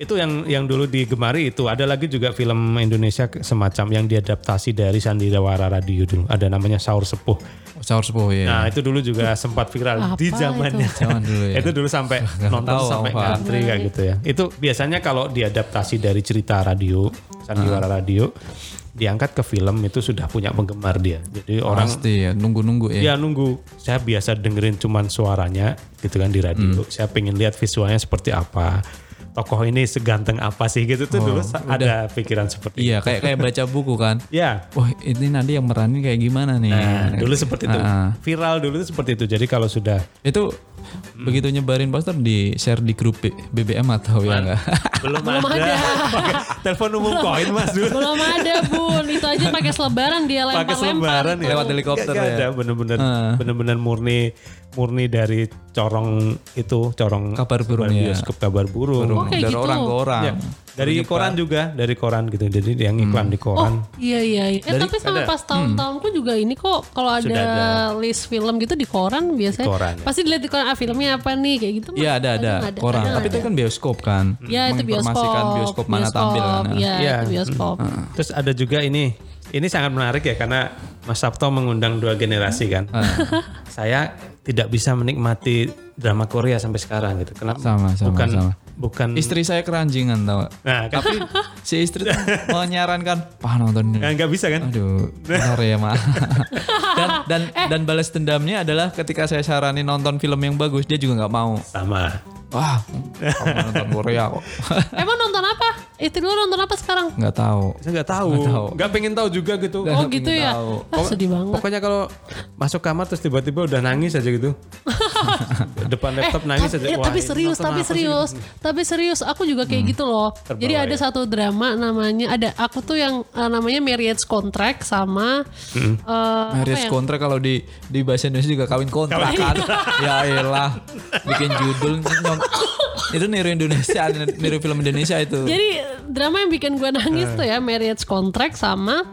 itu yang yang dulu digemari itu ada lagi juga film Indonesia semacam yang diadaptasi dari Sandiwara Radio dulu ada namanya Saur Sepuh Saur sepuh ya. nah itu dulu juga sempat viral di Apa zamannya Zaman dulu ya. itu dulu sampai nonton tahu sampai apa. ngantri kayak gitu ya. Itu biasanya kalau diadaptasi dari cerita radio, sandiwara Ah. radio, diangkat ke film itu sudah punya penggemar dia. Jadi orang Pasti ya nunggu-nunggu ya. ya nunggu. Saya biasa dengerin cuman suaranya gitu kan di radio. Hmm. Saya pengen lihat visualnya seperti apa. Tokoh ini seganteng apa sih gitu tuh dulu sa- ada pikiran seperti Oh, Iya kayak kayak baca buku kan. Ya, Wah ini nanti yang meranin kayak gimana nih? Nah, dulu seperti itu. Ah. Viral dulu itu seperti itu. Jadi kalau sudah Itu begitu nyebarin poster di share di grup B- BBM atau ya enggak? belum, Belum ada. Pakai telepon umum koin Mas dulu. Belum ada bun, itu aja pakai selebaran dia pakai lempar-lempar. selebaran itu. ya Lewat helikopter Nggak- nggak ya. ada bener-bener Ah. bener-bener murni murni dari corong itu corong Kabar burung ya. bioskop kabar burung Oh, kayak dari gitu. orang ke orang. Ya, dari koran juga dari koran gitu jadi yang iklan di koran Iya iya. iya. Eh Dari- tapi sama ada. pas tahun-tahunku juga ini kok kalau ada, Sudah ada. list film gitu di koran biasanya Di koran, ya. pasti dilihat di koran ah filmnya apa nih kayak gitu. Iya ada ada, Kadang koran. Tapi itu ada. kan bioskop kan. Ya itu bioskop. Bioskop mana tampil kan. Iya Iya. itu bioskop. terus ada juga ini ini sangat menarik ya karena Mas Sabto mengundang dua generasi kan saya tidak bisa menikmati drama Korea sampai sekarang gitu kenapa Sama, sama, bukan sama. Bukan Istri saya keranjingan tau. gak? Nah, kan Tapi si istri tuh menyarankan, Pak nonton ini. nah, nggak bisa kan? Aduh, benar ya ma. dan dan dan balas dendamnya adalah ketika saya saranin nonton film yang bagus, dia juga nggak mau. Sama. Wah, nonton Korea kok. Emang nonton apa? Istri lu nonton apa sekarang? Nggak tahu. Saya nggak tahu. Nggak tahu. Nggak pengen tahu juga gitu. Nggak Oh gitu ya. tahu. Ah, sedih banget. Pokoknya kalau masuk kamar terus tiba-tiba udah nangis aja gitu. Depan laptop nangis tapi, aja. eh, Wah, tapi serius, tapi sih? serius, tapi serius. Aku juga kayak gitu loh. Terbawa Jadi ada ya. satu drama namanya ada aku tuh yang eh, namanya Marriage Contract sama eh, apa Marriage ya? kontrak kalau di di bahasa Indonesia juga kawin kontrak kan. ya elah. Bikin judul itu niru Indonesia, niru film Indonesia itu. Jadi drama yang bikin gue nangis Eh. tuh ya Marriage Contract sama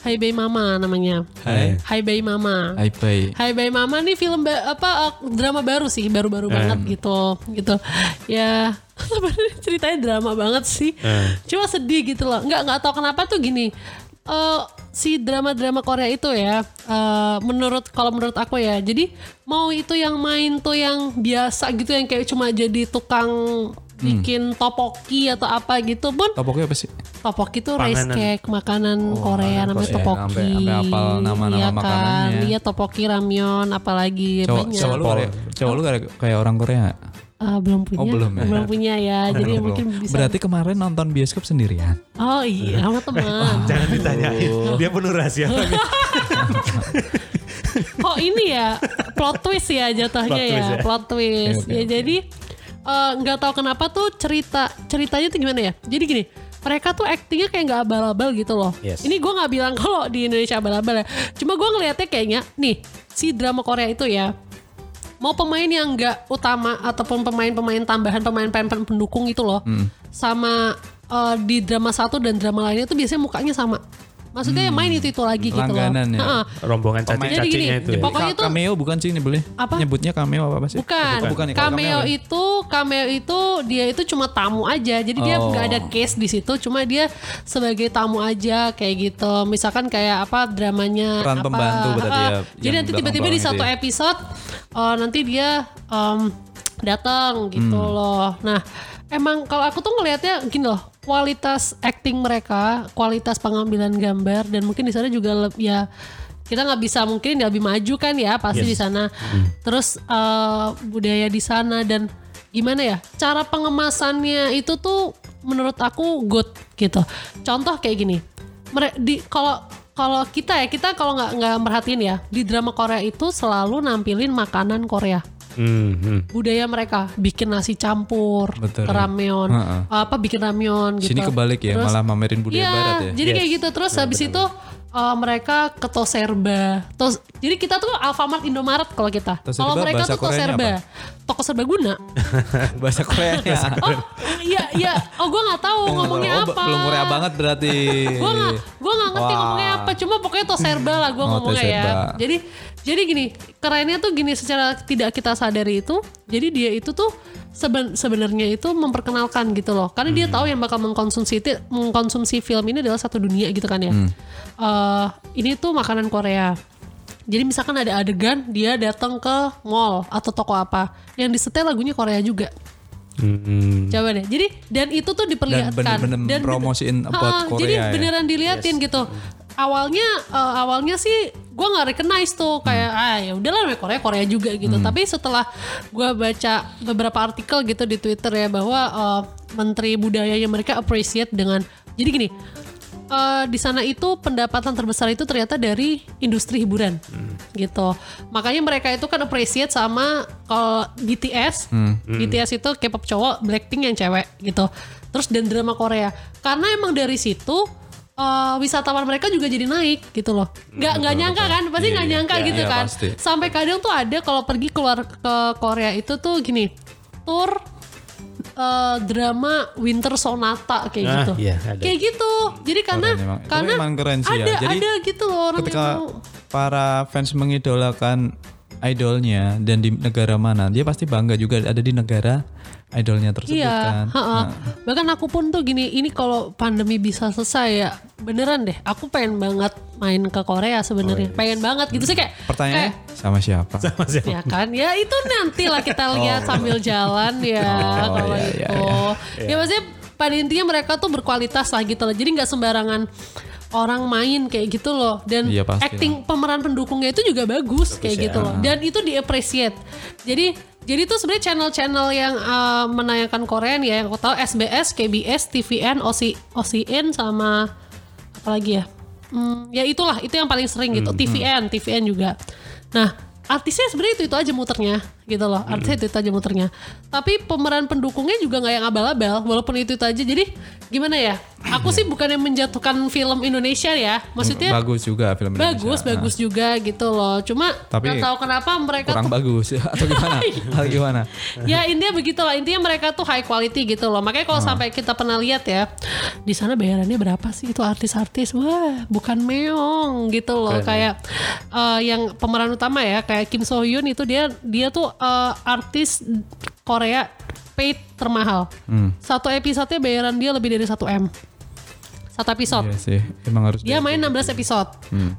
Hai Bayi Mama namanya. Hai. Hai Bayi Mama. Hai Pai. Hai Bayi Mama nih film ba- apa uh, drama baru sih, baru-baru banget gitu. Gitu. Ya, sebenarnya ceritanya drama banget sih. Cuma sedih gitu loh. Nggak nggak tahu kenapa tuh gini. Eh si drama-drama Korea itu ya, eh, menurut kalau menurut aku ya, jadi mau itu yang main tuh yang biasa gitu yang kayak cuma jadi tukang bikin topoki atau apa gitu pun Topoknya apa sih? Topoki itu rice cake, makanan Korea namanya topoki. Sampai- sampai hafal nama-nama iya kan? makanannya. Iya topoki, ramyeon, apalagi Cowok, banyak. cowok lu kayak, cowok lu kayak, kayak orang Korea. Ah, belum punya. Oh, belum ya? punya ya. Jadi Belum. mungkin bisa. Berarti kemarin nonton bioskop sendirian. Oh iya, sama teman. Jangan ditanyain. Dia penuh rahasia. Oh ini ya plot twist ya jatuhnya Plot ya, twist ya. plot twist. Oke, oke, ya jadi eh, nggak tahu kenapa tuh cerita ceritanya tuh gimana ya. Jadi gini, mereka tuh aktingnya kayak nggak abal-abal gitu loh. Yes. Ini gue nggak bilang kalau di Indonesia abal-abal ya. Cuma gue ngelihatnya kayaknya nih si drama Korea itu ya mau pemain yang nggak utama ataupun pemain-pemain tambahan pemain-pemain pendukung itu loh sama eh, di drama satu dan drama lainnya tuh biasanya mukanya sama maksudnya yang main itu itu lagi gitu loh Langganan ya. Ha-ha. Rombongan Jadi cacing-cacingnya gini, itu ya. pokoknya tuh- cameo bukan sih ini boleh? Apa? Nyebutnya cameo apa, apa sih? Bukan. Oh, bukan ya, kalau cameo ya. itu cameo itu dia itu cuma tamu aja. Jadi dia Oh. nggak ada case di situ, cuma dia sebagai tamu aja kayak gitu. Misalkan kayak apa dramanya Peran apa. pembantu berarti ya, Jadi nanti tiba-tiba di satu itu ya. episode eh, nanti dia em, datang gitu Hmm. loh. Nah, emang kalau aku tuh ngelihatnya gini loh, kualitas acting mereka, kualitas pengambilan gambar dan mungkin di sana juga le- ya kita nggak bisa mungkin lebih maju kan ya pasti Yes. di sana. Terus eh, budaya di sana dan gimana ya cara pengemasannya itu tuh menurut aku good gitu. Contoh kayak gini, di kalau kalau kita ya kita kalau nggak nggak merhatiin ya di drama Korea itu selalu nampilin makanan Korea Hmm, budaya mereka bikin nasi campur, Betul. ramyeon, Heeh. apa bikin ramyeon gitu. Sini kebalik ya, Terus- malah mamerin budaya Iya, barat ya. jadi Yes. kayak gitu terus habis itu uh, mereka ke Toserba. Tos, jadi kita tuh Alfamart Indomaret kalau kita. Kalau mereka tuh Toserba. Toko serbaguna. Bahasa Korea ya. Oh, iya iya. Oh, gue nggak tahu ngomongnya Oh, apa. Belum Korea banget berarti. gue nggak nggak ngerti Wah. ngomongnya apa cuma pokoknya toserba lah gue Oh, ngomongnya ya jadi jadi gini kerennya tuh gini secara tidak kita sadari itu jadi dia itu tuh seben- sebenarnya itu memperkenalkan gitu loh. Karena dia tahu yang bakal mengkonsumsi itu mengkonsumsi film ini adalah satu dunia gitu kan ya. Eh, ini tuh makanan Korea. Jadi misalkan ada adegan dia datang ke mall atau toko apa yang disetel lagunya Korea juga. Hmm. Coba deh. Jadi dan itu tuh diperlihatkan. Bener-bener promosiin about Ha, Korea Jadi ya. beneran diliatin gitu. Awalnya eh, awalnya sih gue nggak recognize tuh kayak ah ya udahlah namanya Korea Korea juga gitu. Tapi setelah gue baca beberapa artikel gitu di Twitter ya bahwa eh, Menteri Budayanya mereka appreciate dengan jadi gini. eh, di sana itu pendapatan terbesar itu ternyata dari industri hiburan gitu. Makanya mereka itu kan appreciate sama kalau BTS BTS itu K-pop cowok Blackpink yang cewek gitu. Terus dan drama Korea. Karena emang dari situ eh, wisatawan mereka juga jadi naik gitu loh nggak nggak nyangka kan pasti nggak Iya, nyangka iya, gitu iya, kan pasti. sampai kadang tuh ada kalau pergi keluar ke Korea itu tuh gini tour eh, drama Winter Sonata kayak Ah, gitu iya, ada. kayak gitu jadi karena emang. Karena emang keren sih ya. ada Jadi ada gitu loh orang Ketika yang mau para fans mengidolakan idolnya dan di negara mana, dia pasti bangga juga ada di negara idolnya tersebut Iya, kan. ha-ha. bahkan aku pun tuh gini, ini kalau pandemi bisa selesai ya, beneran deh, aku pengen banget main ke Korea sebenarnya, pengen banget gitu. Sih kayak, Pertanyaannya sama siapa? Masih ya kan, ya itu nanti lah kita lihat sambil jalan ya, Oh, kalau iya, itu, iya, ya maksudnya pada intinya mereka tuh berkualitas lah gitu loh, jadi nggak sembarangan orang main kayak gitu loh. Dan Iya, pasti acting pemeran pendukungnya itu juga bagus, kayak gitu loh. Dan itu di appreciate jadi jadi tuh sebenarnya channel-channel yang uh, menayangkan Korean ya yang aku tahu SBS, KBS, TVN, OC, OCN sama apa lagi ya? Hmm, ya itulah itu yang paling sering gitu. TVN TVN juga. Nah artisnya sebenarnya itu itu aja muternya gitu loh. Artisnya itu itu aja muternya. Tapi pemeran pendukungnya juga nggak yang abal-abal walaupun itu itu aja. Jadi gimana ya? Aku sih bukan yang menjatuhkan film Indonesia ya. Maksudnya bagus juga film Indonesia. bagus bagus juga gitu loh. Cuma Tapi nggak tahu kenapa mereka Kurang tuh bagus. Atau gimana? Atau gimana? ya intinya begitulah. Intinya mereka tuh high quality gitu loh. Makanya kalau sampai kita pernah lihat ya di sana bayarannya berapa sih? Itu artis-artis. Wah bukan meong gitu loh. Keren ya. kayak eh, yang pemeran utama ya kayak Kim So Hyun itu dia dia tuh eh, artis Korea paid termahal Hmm. satu episodenya bayaran dia lebih dari 1 m satu episode Iya sih, emang harus dia main 16 episode.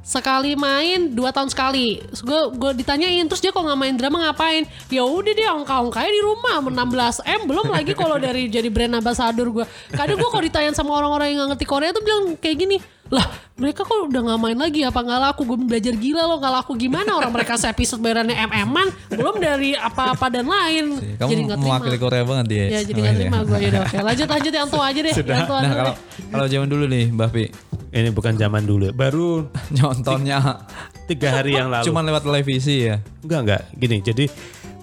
Sekali main dua tahun sekali. Gue gue ditanyain terus dia kok nggak main drama ngapain? Ya udah dia ongkah-ongkahnya di rumah 16 m belum lagi kalau dari jadi brand ambassador gue. Kadang gue kalau ditanya sama orang-orang yang nggak ngerti Korea tuh bilang kayak gini. Lah mereka kok udah nggak main lagi apa nggak laku? Gue belajar gila loh nggak laku gimana orang mereka episode bayarannya mm-an belum dari apa-apa dan lain. Kamu jadi nggak terima. mewakili Korea banget dia. Ya jadi nggak terima gue ya udah oke. Lanjut lanjut yang tua aja deh. Yang tua Nah kalau kalau zaman dulu nih, Mbak Pi, Ini bukan zaman dulu. Baru nyontonnya tiga hari yang lalu. cuma lewat televisi ya. Enggak enggak. Gini, jadi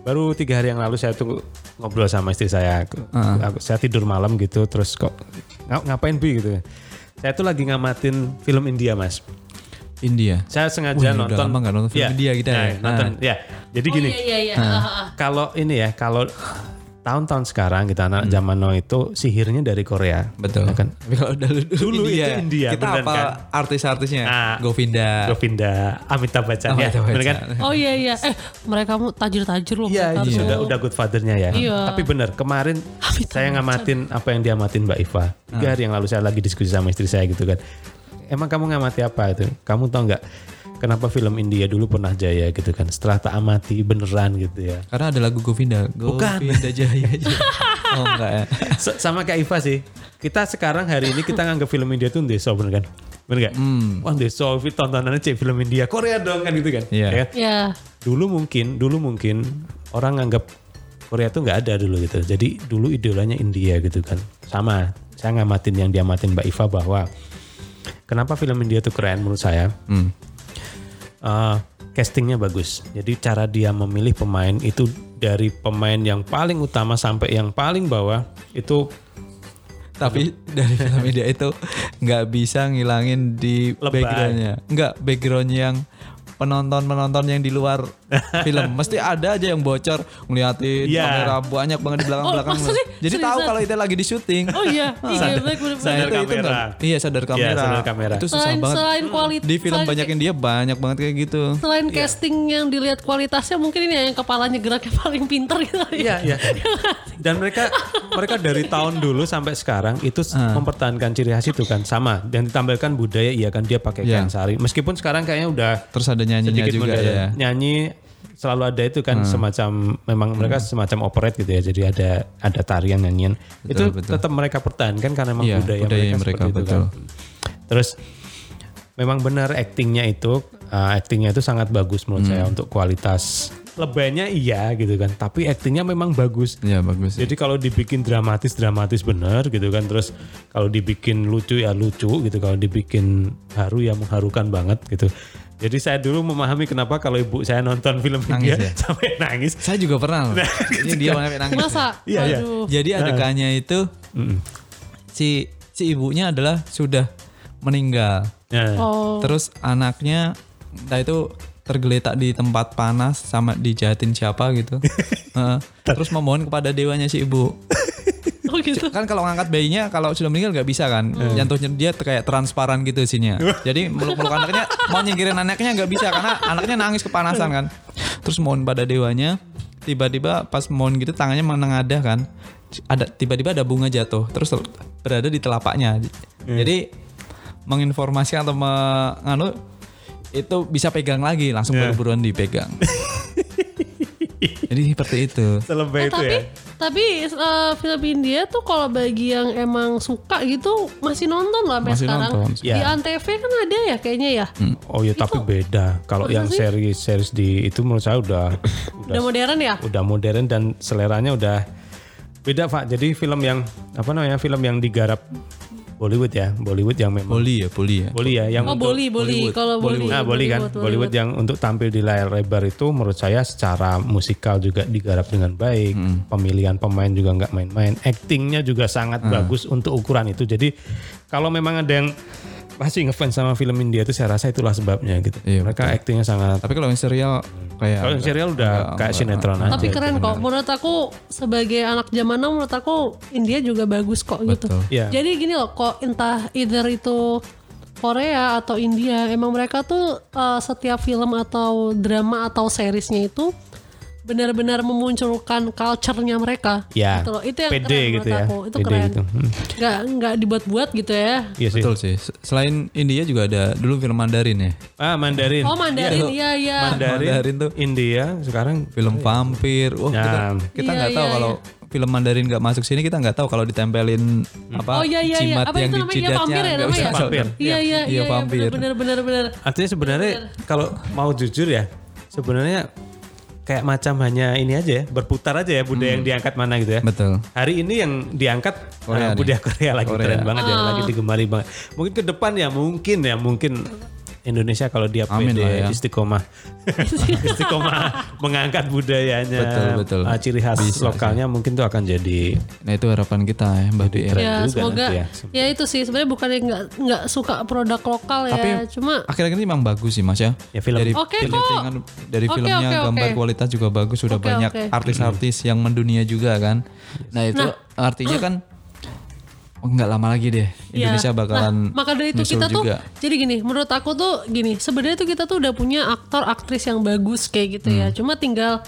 baru tiga hari yang lalu saya tuh ngobrol sama istri saya. Aku, aku- saya tidur malam gitu, terus kok "Nga- ngapain bi gitu. Saya tuh lagi ngamatin film India mas. India. Saya sengaja Wih, udah nonton. lama nggak nonton film Iya, India kita nah, ya. Nonton, Nah. ya. Jadi Oh gini, iya iya iya. Ah, ah, ah. kalau ini ya, kalau tahun-tahun sekarang kita anak zaman now itu sihirnya dari Korea. Betul. Ya kan? Tapi kalau dulu, Dulu itu India, Kita apa kan? artis-artisnya? Nah, Govinda. Govinda, Amitabh Bachchan ya, Amitabh bener kan? Oh iya iya. Eh mereka mu tajir-tajir loh. Iya, tuh. sudah udah good fathernya ya. Iya. Tapi benar kemarin saya ngamatin apa yang diamatin Mbak Iva. Tiga hari yang lalu saya lagi diskusi sama istri saya gitu kan. Emang kamu ngamati apa itu? Kamu tahu nggak kenapa film India dulu pernah jaya gitu kan? Setelah tak amati beneran gitu ya. Karena ada lagu Govinda. Bukan. Govinda Jaya. oh enggak ya. S- sama kayak Iva sih. Kita sekarang hari ini kita nganggap film India itu deso bener kan? Bener gak? Wah deso, tontonannya cek film India. Korea dong kan gitu kan? Iya. Ya kan? Ya. dulu mungkin dulu mungkin orang nganggap Korea tuh nggak ada dulu gitu jadi dulu idolanya India gitu kan sama saya ngamatin yang diamatin Mbak Iva bahwa kenapa film India tuh keren menurut saya Hmm. Eh, castingnya bagus jadi cara dia memilih pemain itu dari pemain yang paling utama sampai yang paling bawah itu Tapi dari film India itu nggak bisa ngilangin di Lebay. backgroundnya. Nggak background yang penonton-penonton yang di luar film mesti ada aja yang bocor ngeliatin Iya. kamera banyak banget di belakang-belakang. Oh, maksudnya Jadi tahu kalau itu lagi di syuting. Oh iya. Iya baik bener Sadar itu, itu kamera. nggak- iya sadar kamera. sadar kamera. Itu susah Selain banget. selain kualitas Di film banyak yang dia banyak banget kayak gitu. Selain casting yang dilihat kualitasnya mungkin ini yang kepalanya geraknya paling pinter gitu. Iya, iya. Dan mereka mereka dari tahun dulu sampai sekarang itu Ah. mempertahankan ciri khas itu kan sama dan ditambahkan budaya iya kan dia pakai Iya. kain sari. Meskipun sekarang kayaknya udah Terus ada nyanyinya juga modern. ya. Nyanyi selalu ada itu kan semacam memang mereka semacam operate gitu ya. Jadi ada ada tarian nyanyian. itu betul. tetap mereka pertahankan karena memang Iya, budaya, budaya mereka, mereka, seperti itu betul. kan. Terus memang benar actingnya itu uh, actingnya itu sangat bagus menurut Hmm. saya untuk kualitas lebaynya iya gitu kan tapi actingnya memang bagus Iya bagus. jadi kalau dibikin dramatis dramatis bener gitu kan terus kalau dibikin lucu ya lucu gitu kalau dibikin haru ya mengharukan banget gitu jadi saya dulu memahami kenapa kalau ibu saya nonton film Nangis India ya? sampai nangis Saya juga pernah loh. Ini dia sampai nangis. Masa? Iya, iya. Aduh. Jadi adegannya itu Mm-mm. si si ibunya adalah sudah meninggal. Nah, Oh. Terus anaknya entah itu tergeletak di tempat panas sama dijahatin siapa gitu. Heeh. terus memohon kepada dewanya si ibu. Oh gitu. Kan kalau ngangkat bayinya kalau sudah meninggal nggak bisa kan. Jantungnya dia kayak transparan gitu isinya. Jadi meluk-meluk anaknya mau nyingkirin anaknya nggak bisa karena anaknya nangis kepanasan kan. terus mohon pada dewanya tiba-tiba pas mohon gitu tangannya menengadah kan ada tiba-tiba ada bunga jatuh terus berada di telapaknya jadi menginformasikan atau menganu itu bisa pegang lagi langsung Yeah. buru-buruan dipegang jadi seperti itu Selebay Eh, itu tapi ya. tapi eh, film India tuh kalau bagi yang emang suka gitu masih nonton loh sampai Masih sekarang. nonton. Di Ya. Antv kan ada ya kayaknya ya. Oh ya tapi beda. Kalau yang seri series di itu menurut saya udah udah Udah modern ya? udah modern dan seleranya udah beda Pak. Jadi film yang apa namanya film yang digarap Bollywood ya, Bollywood yang memang Boli ya Boli ya. Bolly ya, yang Oh untuk- boleh boleh kalau boleh. Nah, Bolly kan, Bollywood yang untuk tampil di layar lebar itu menurut saya secara musikal juga digarap dengan baik, pemilihan pemain juga nggak main-main, actingnya juga sangat bagus untuk ukuran itu. Jadi kalau memang ada yang masih ngefans sama film India itu saya rasa itulah sebabnya gitu. Iya, Mereka actingnya sangat. tapi kalau yang serial kayak Kalau yang serial udah kayak sinetron aja. Tapi keren kok. Menurut aku sebagai anak zaman now menurut aku India juga bagus kok gitu. Betul. Iya. Jadi gini loh, kok entah either itu Korea atau India, emang mereka tuh eh, setiap film atau drama atau seriesnya itu benar-benar memunculkan culture-nya mereka. Ya, gitu loh. Itu yang pede keren gitu ya, aku. Itu pede keren. gitu. Hmm. Nggak nggak dibuat-buat gitu ya. Iya sih. betul sih selain India juga ada dulu film Mandarin ya Ah, Mandarin. Oh Mandarin, iya iya. Mandarin, Mandarin tuh. India sekarang film vampir wah kita Nah. kita Iya, nggak tahu iya, kalau film Mandarin nggak masuk sini kita nggak tahu kalau ditempelin apa Oh iya iya iya. jimat Apa yang itu di namanya Iya, jidatnya vampir ya nggak ya? Vampir. Iya iya Iya, iya. vampir. Bener bener bener. Artinya sebenarnya kalau mau jujur ya, sebenarnya kayak macam hanya ini aja ya, berputar aja ya budaya yang diangkat mana gitu ya. betul Hari ini yang diangkat Korea uh, nih. budaya Korea lagi Korea. keren banget ya, Ah. lagi digemari banget. Mungkin ke depan ya mungkin ya mungkin Indonesia kalau dia Amin pede ya. istiqomah istiqomah mengangkat budayanya Betul, betul. uh, ciri khas Bisa lokalnya mungkin tuh akan jadi nah itu harapan kita ya Mbak Bi ya. Ya semoga nanti ya. ya. itu sih sebenarnya bukannya nggak nggak suka produk lokal ya, Tapi cuma akhir-akhir ini memang bagus sih mas ya Ya, film. dari kok. settingan, dari filmnya oke, oke. gambar kualitas juga bagus sudah Oke, banyak artis-artis yang mendunia juga kan nah itu artinya kan nggak lama lagi deh Ya. Indonesia bakalan Nah, maka dari itu kita tuh juga. jadi gini, menurut aku tuh gini, sebenarnya tuh kita tuh udah punya aktor aktris yang bagus kayak gitu Hmm. ya. Cuma tinggal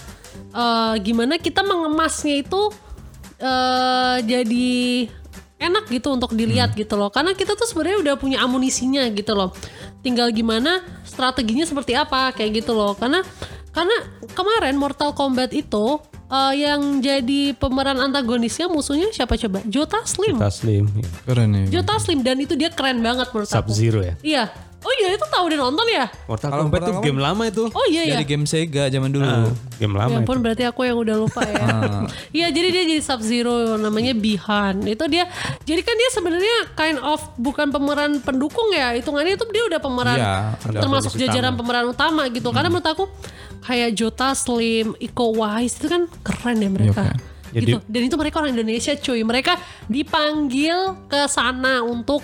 eh, gimana kita mengemasnya itu eh, jadi enak gitu untuk Hmm. dilihat gitu loh. Karena kita tuh sebenarnya udah punya amunisinya gitu loh. Tinggal gimana strateginya seperti apa kayak gitu loh. Karena karena kemarin Mortal Kombat itu eh, yang jadi pemeran antagonisnya musuhnya siapa coba? Joe Taslim. Taslim, keren nih Joe Taslim dan itu dia keren banget menurut Sub aku. Zero ya. Iya. Oh iya itu tahu dan nonton ya? Mortal Kalau Kombat Kombat- game lama itu. Oh iya ya. dari game Sega zaman dulu Ah, game Ya lama itu. ampun berarti aku yang udah lupa ya. Iya jadi dia jadi Sub Zero namanya Bihan. Itu dia jadi kan dia sebenarnya kind of bukan pemeran pendukung ya. Hitungannya itu dia udah pemeran Iya, udah termasuk jajaran pemeran utama gitu. Karena menurut aku kayak Jota Slim, Iko Uwais itu kan keren ya mereka. Iya, kan. Jadi- gitu. Dan itu mereka orang Indonesia cuy. Mereka dipanggil ke sana untuk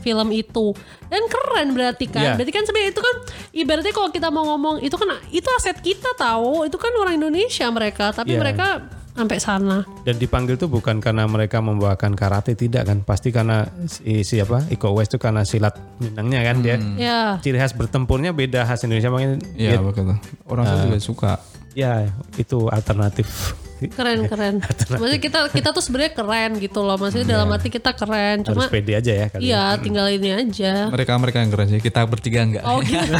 film itu dan keren berarti kan Iya. berarti kan sebenarnya itu kan ibaratnya kalau kita mau ngomong itu kan itu aset kita tahu itu kan orang Indonesia mereka tapi Iya. mereka sampai sana Dan dipanggil tuh bukan karena mereka membawakan karate tidak kan, pasti karena si siapa Iko Uwais itu karena silat Minangnya kan dia. ya Ciri khas bertempurnya beda khas Indonesia makanya Iya dia- betul. Orang tuh juga suka. Ya itu alternatif. keren keren maksudnya kita kita tuh sebenarnya keren gitu loh maksudnya dalam arti kita keren Harus cuma pede aja ya kali. iya tinggal ini aja Mereka mereka yang keren sih. Kita bertiga enggak. oh gitu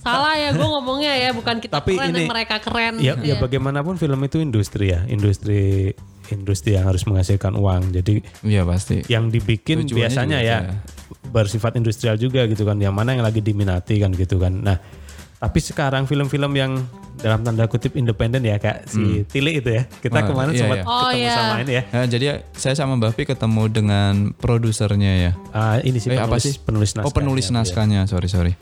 salah ya gue ngomongnya ya bukan kita Tapi keren ini- dan mereka keren Ya, ya Iya. bagaimanapun film itu industri ya, industri industri yang harus menghasilkan uang. Jadi Iya pasti. yang dibikin Tujuannya biasanya ya itu bersifat industrial juga gitu kan. Yang mana yang lagi diminati kan gitu kan. Nah, tapi sekarang film-film yang dalam tanda kutip independen ya kayak si Tili itu ya. Kita Oh, kemarin iya, sempat iya. Oh, ketemu iya. sama ini ya. Nah, jadi saya sama Mbak Pi ketemu dengan produsernya ya. Ah, ini sih Eh, penulis, apa sih? penulis naskah. oh penulis ya, naskahnya, sorry sorry.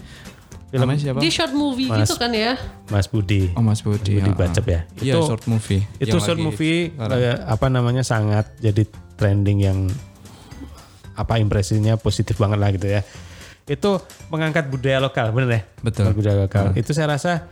Film- Namanya siapa? di short movie Mas- gitu kan ya Mas Budi. Oh Mas Budi. Budi ah, ah. Bacep ya. Iya Itu- short movie. itu yang short lagi movie sekarang. eh, apa namanya sangat jadi trending yang apa impresinya positif banget lah gitu ya itu mengangkat budaya lokal bener ya Betul. Budaya lokal itu saya rasa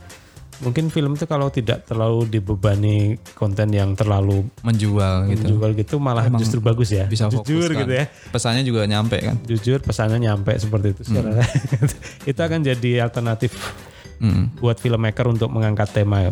mungkin film itu kalau tidak terlalu dibebani konten yang terlalu menjual gitu. menjual gitu malah Emang justru bagus ya Bisa fokus jujur kan. gitu ya Pesannya juga nyampe kan. jujur pesannya nyampe seperti itu Hmm. itu akan jadi alternatif Hmm. buat filmmaker untuk mengangkat tema.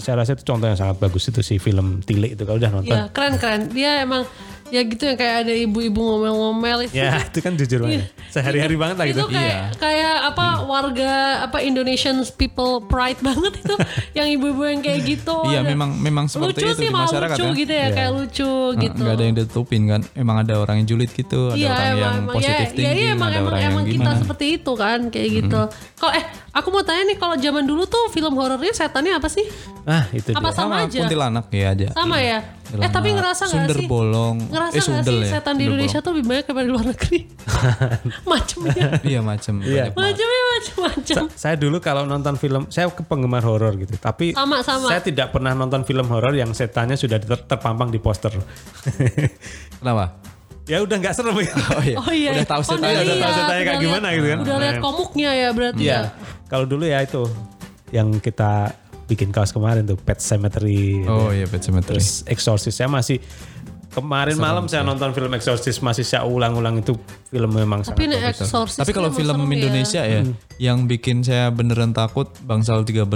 Saya rasa itu contoh yang sangat bagus itu si film Tilik itu kalau udah nonton. Ya keren keren. Dia emang ya gitu yang kayak ada ibu-ibu ngomel-ngomel itu. Ya itu kan jujur banget. Sehari-hari banget lah Iya. itu gitu. kayak kayak apa warga apa Indonesian people pride banget itu yang ibu-ibu yang kayak gitu. Iya memang memang seperti lucu itu sih di malah masyarakat lucu ya. gitu ya kayak lucu Nah, gitu. nggak ada yang ditutupin kan. Emang ada orang yang julid gitu, ada Iya orang emang, yang emang positif ya, ya, iya, emang, ada emang, orang emang yang kita gimana. seperti itu kan kayak gitu. Kalau eh aku mau tanya nih kalau zaman dulu tuh film horornya setannya apa sih? Ah itu Apa dia. sama, Sama aja? kuntilanak ya aja. Sama ya? Eh tapi ngerasa nggak Sunder sih? bolong. Ngerasa eh nggak sundel sih ya. setan di Indonesia tuh lebih banyak daripada di luar negeri? Macemnya, bolong. Iya macam. Iya. macam-macam. Sa- saya dulu kalau nonton film, saya ke penggemar horor gitu. Tapi Sama, sama. saya tidak pernah nonton film horor yang setannya sudah ter- terpampang di poster. Kenapa? ya udah nggak serem gitu. Oh iya. Oh iya. Udah tahu Oh, setannya. udah udah tahu lihat, setannya kayak gimana gitu kan. Udah lihat Nah. komuknya ya berarti Iya. ya. Kalau dulu ya itu yang kita bikin kaos kemarin tuh Pet Cemetery. Oh iya Pet Cemetery. Terus Exorcist saya masih kemarin malam saya nonton film Exorcist masih saya ulang-ulang itu film memang Tapi sangat ini. Exorcist Tapi kalau film ya. Indonesia ya, yang bikin saya beneran takut Bangsal 13.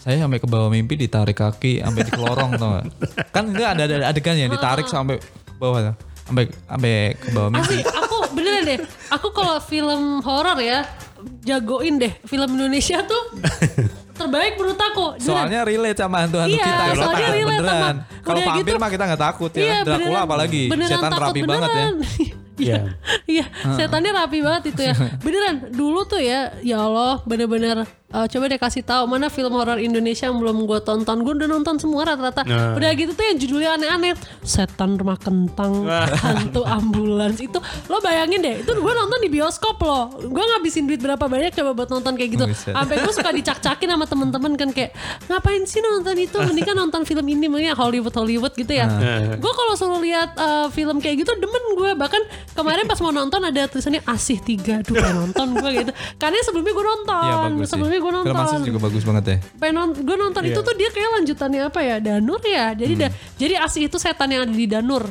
Saya sampai ke bawah mimpi ditarik kaki sampai di kelorong tau gak? Kan enggak ada, ada adegan yang ditarik sampai bawah sampai sampai ke bawah mimpi. Asli, aku beneran deh. Aku kalau film horor ya jagoin deh film Indonesia tuh terbaik menurut aku. Beneran. Soalnya relate sama hantu-hantu Iya, kita. soalnya relate beneran. sama- Kalau vampir gitu- mah kita nggak takut ya. Iya, Dracula beneran- apalagi. beneran Setan rapi banget ya. Iya, Iya. iya, setannya rapi banget itu ya. Beneran, dulu tuh ya, ya Allah, bener-bener eh, coba deh kasih tahu mana film horor Indonesia yang belum gue tonton. Gue udah nonton semua rata-rata. Nah. Udah gitu tuh yang judulnya aneh-aneh, setan rumah kentang, hantu ambulans itu. Lo bayangin deh, itu gue nonton di bioskop loh. Gue ngabisin duit berapa banyak coba buat nonton kayak gitu. Sampai gue suka dicak-cakin sama temen-temen kan kayak ngapain sih nonton itu? Mendingan nonton film ini, mendingan Hollywood Hollywood gitu ya. Gue kalau suruh lihat eh, film kayak gitu demen gue. Bahkan kemarin pas mau nonton ada tulisannya Asih 3 Duh pengen nonton gue gitu. Karena sebelumnya gue nonton. Iya bagus sih. sebelumnya gue nonton. Film Asis juga bagus banget ya. Pengen non- gue nonton itu tuh dia kayak lanjutannya apa ya? Danur ya. Jadi Hmm. da- jadi Asih itu setan yang ada di Danur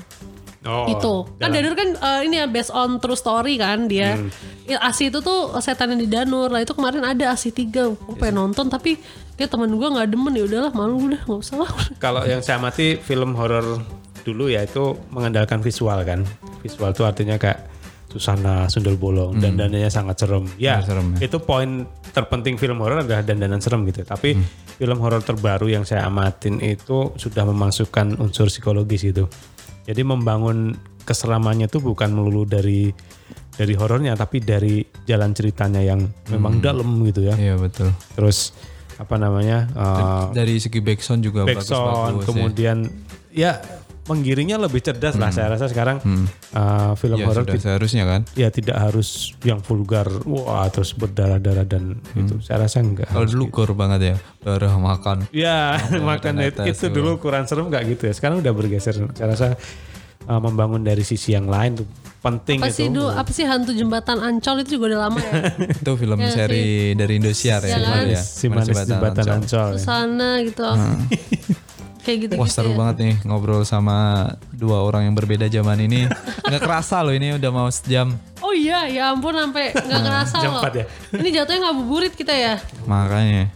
Oh, itu kan dalam- Danur kan eh, ini ya based on true story kan dia Hmm. Ya, Asi itu tuh setan yang di Danur lah itu kemarin ada Asi 3 gue pengen nonton tapi kayak temen gue nggak demen ya udahlah malu udah nggak usah lah Kalau yang saya amati film horor dulu ya itu mengandalkan visual kan. Visual itu artinya kayak susana, sundel bolong, dandanannya sangat serem. Ya, Hmm. Serem, ya. itu poin terpenting film horor adalah dandanan serem gitu. Tapi film horor terbaru yang saya amatin itu sudah memasukkan unsur psikologis itu. Jadi membangun keseramannya itu bukan melulu dari dari horornya tapi dari jalan ceritanya yang memang dalam gitu ya. Iya betul. Terus apa namanya? eh, Dari segi backsound juga backsound bagus-bagus. ya. kemudian ya menggiringnya lebih cerdas lah saya rasa sekarang uh, film Ya horor seharusnya kan. ya tidak harus yang vulgar wah terus berdarah-darah dan itu saya rasa enggak Kalau dulu gore banget ya. Darah makan. ya makan itu, itu tuh. dulu kurang serem nggak gitu ya sekarang udah bergeser saya rasa uh, membangun dari sisi yang lain tuh penting apa itu sih dulu apa sih hantu jembatan Ancol itu juga udah lama ya Itu film Iya seri dari Indosiar ya. Iya kan? ya. si manis jembatan Ancol. ancol ya. ke sana gitu kayak gitu Wah seru banget nih ngobrol sama dua orang yang berbeda zaman ini. Nggak kerasa loh ini udah mau sejam. oh iya ya ampun sampai nggak kerasa Jam loh ya? ini jatuhnya ngabuburit kita ya Makanya.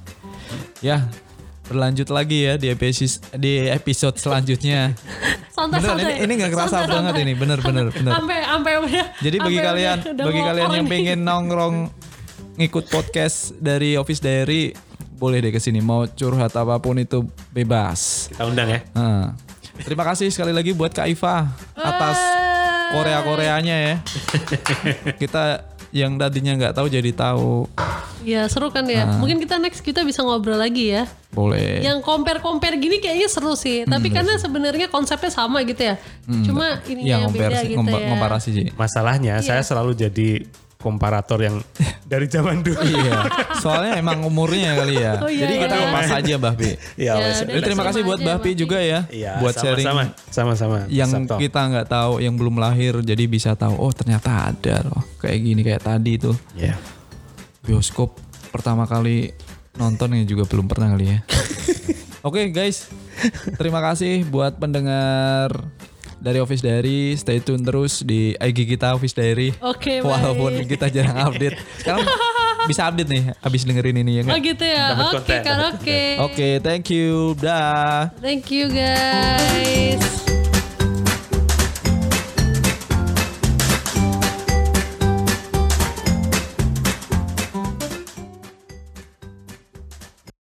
Ya, berlanjut lagi ya di episode di episode selanjutnya. santai Beneran santai ini ini nggak kerasa Santai, banget santai. ini, bener bener bener. sampai sampai udah Jadi bagi sampai kalian udah- bagi kalian yang nih. pengen nongkrong ngikut podcast dari Office Diary boleh deh ke sini mau curhat apa pun itu bebas. kita undang ya Nah, terima kasih sekali lagi buat Kak Iva atas Korea Koreanya ya. Kita yang tadinya nggak tahu jadi tahu. Ya seru kan ya. Ah. Mungkin kita next kita bisa ngobrol lagi ya. Boleh. Yang compare-compare gini kayaknya seru sih. Tapi karena sebenarnya konsepnya sama gitu ya. Cuma ini Iya yang beda komparasi, gitu ya. komparasi sih. masalahnya Iya. saya selalu jadi komparator yang dari zaman dulu Iya, soalnya emang umurnya kali ya. Oh, iya, Jadi kita iya. lepas aja Bahpi. ya, Ya, wes. udah. Jadi terima kasih buat Sama Bahpi Bahpi. juga ya, Iya, buat sharing sama-sama. yang Sabto. kita nggak tahu, yang belum lahir, jadi bisa tahu. Oh ternyata ada loh, kayak gini kayak tadi tuh ya bioskop pertama kali nonton yang juga belum pernah kali ya. Oke guys, terima kasih buat pendengar dari Office Diary. Stay tune terus di IG kita Office Diary. Oke, baik. Walaupun kita jarang update. Sekarang bisa update nih abis dengerin ini ya Oh nggak? gitu ya. Oke, karaoke. Oke, thank you. Dah. Thank you guys.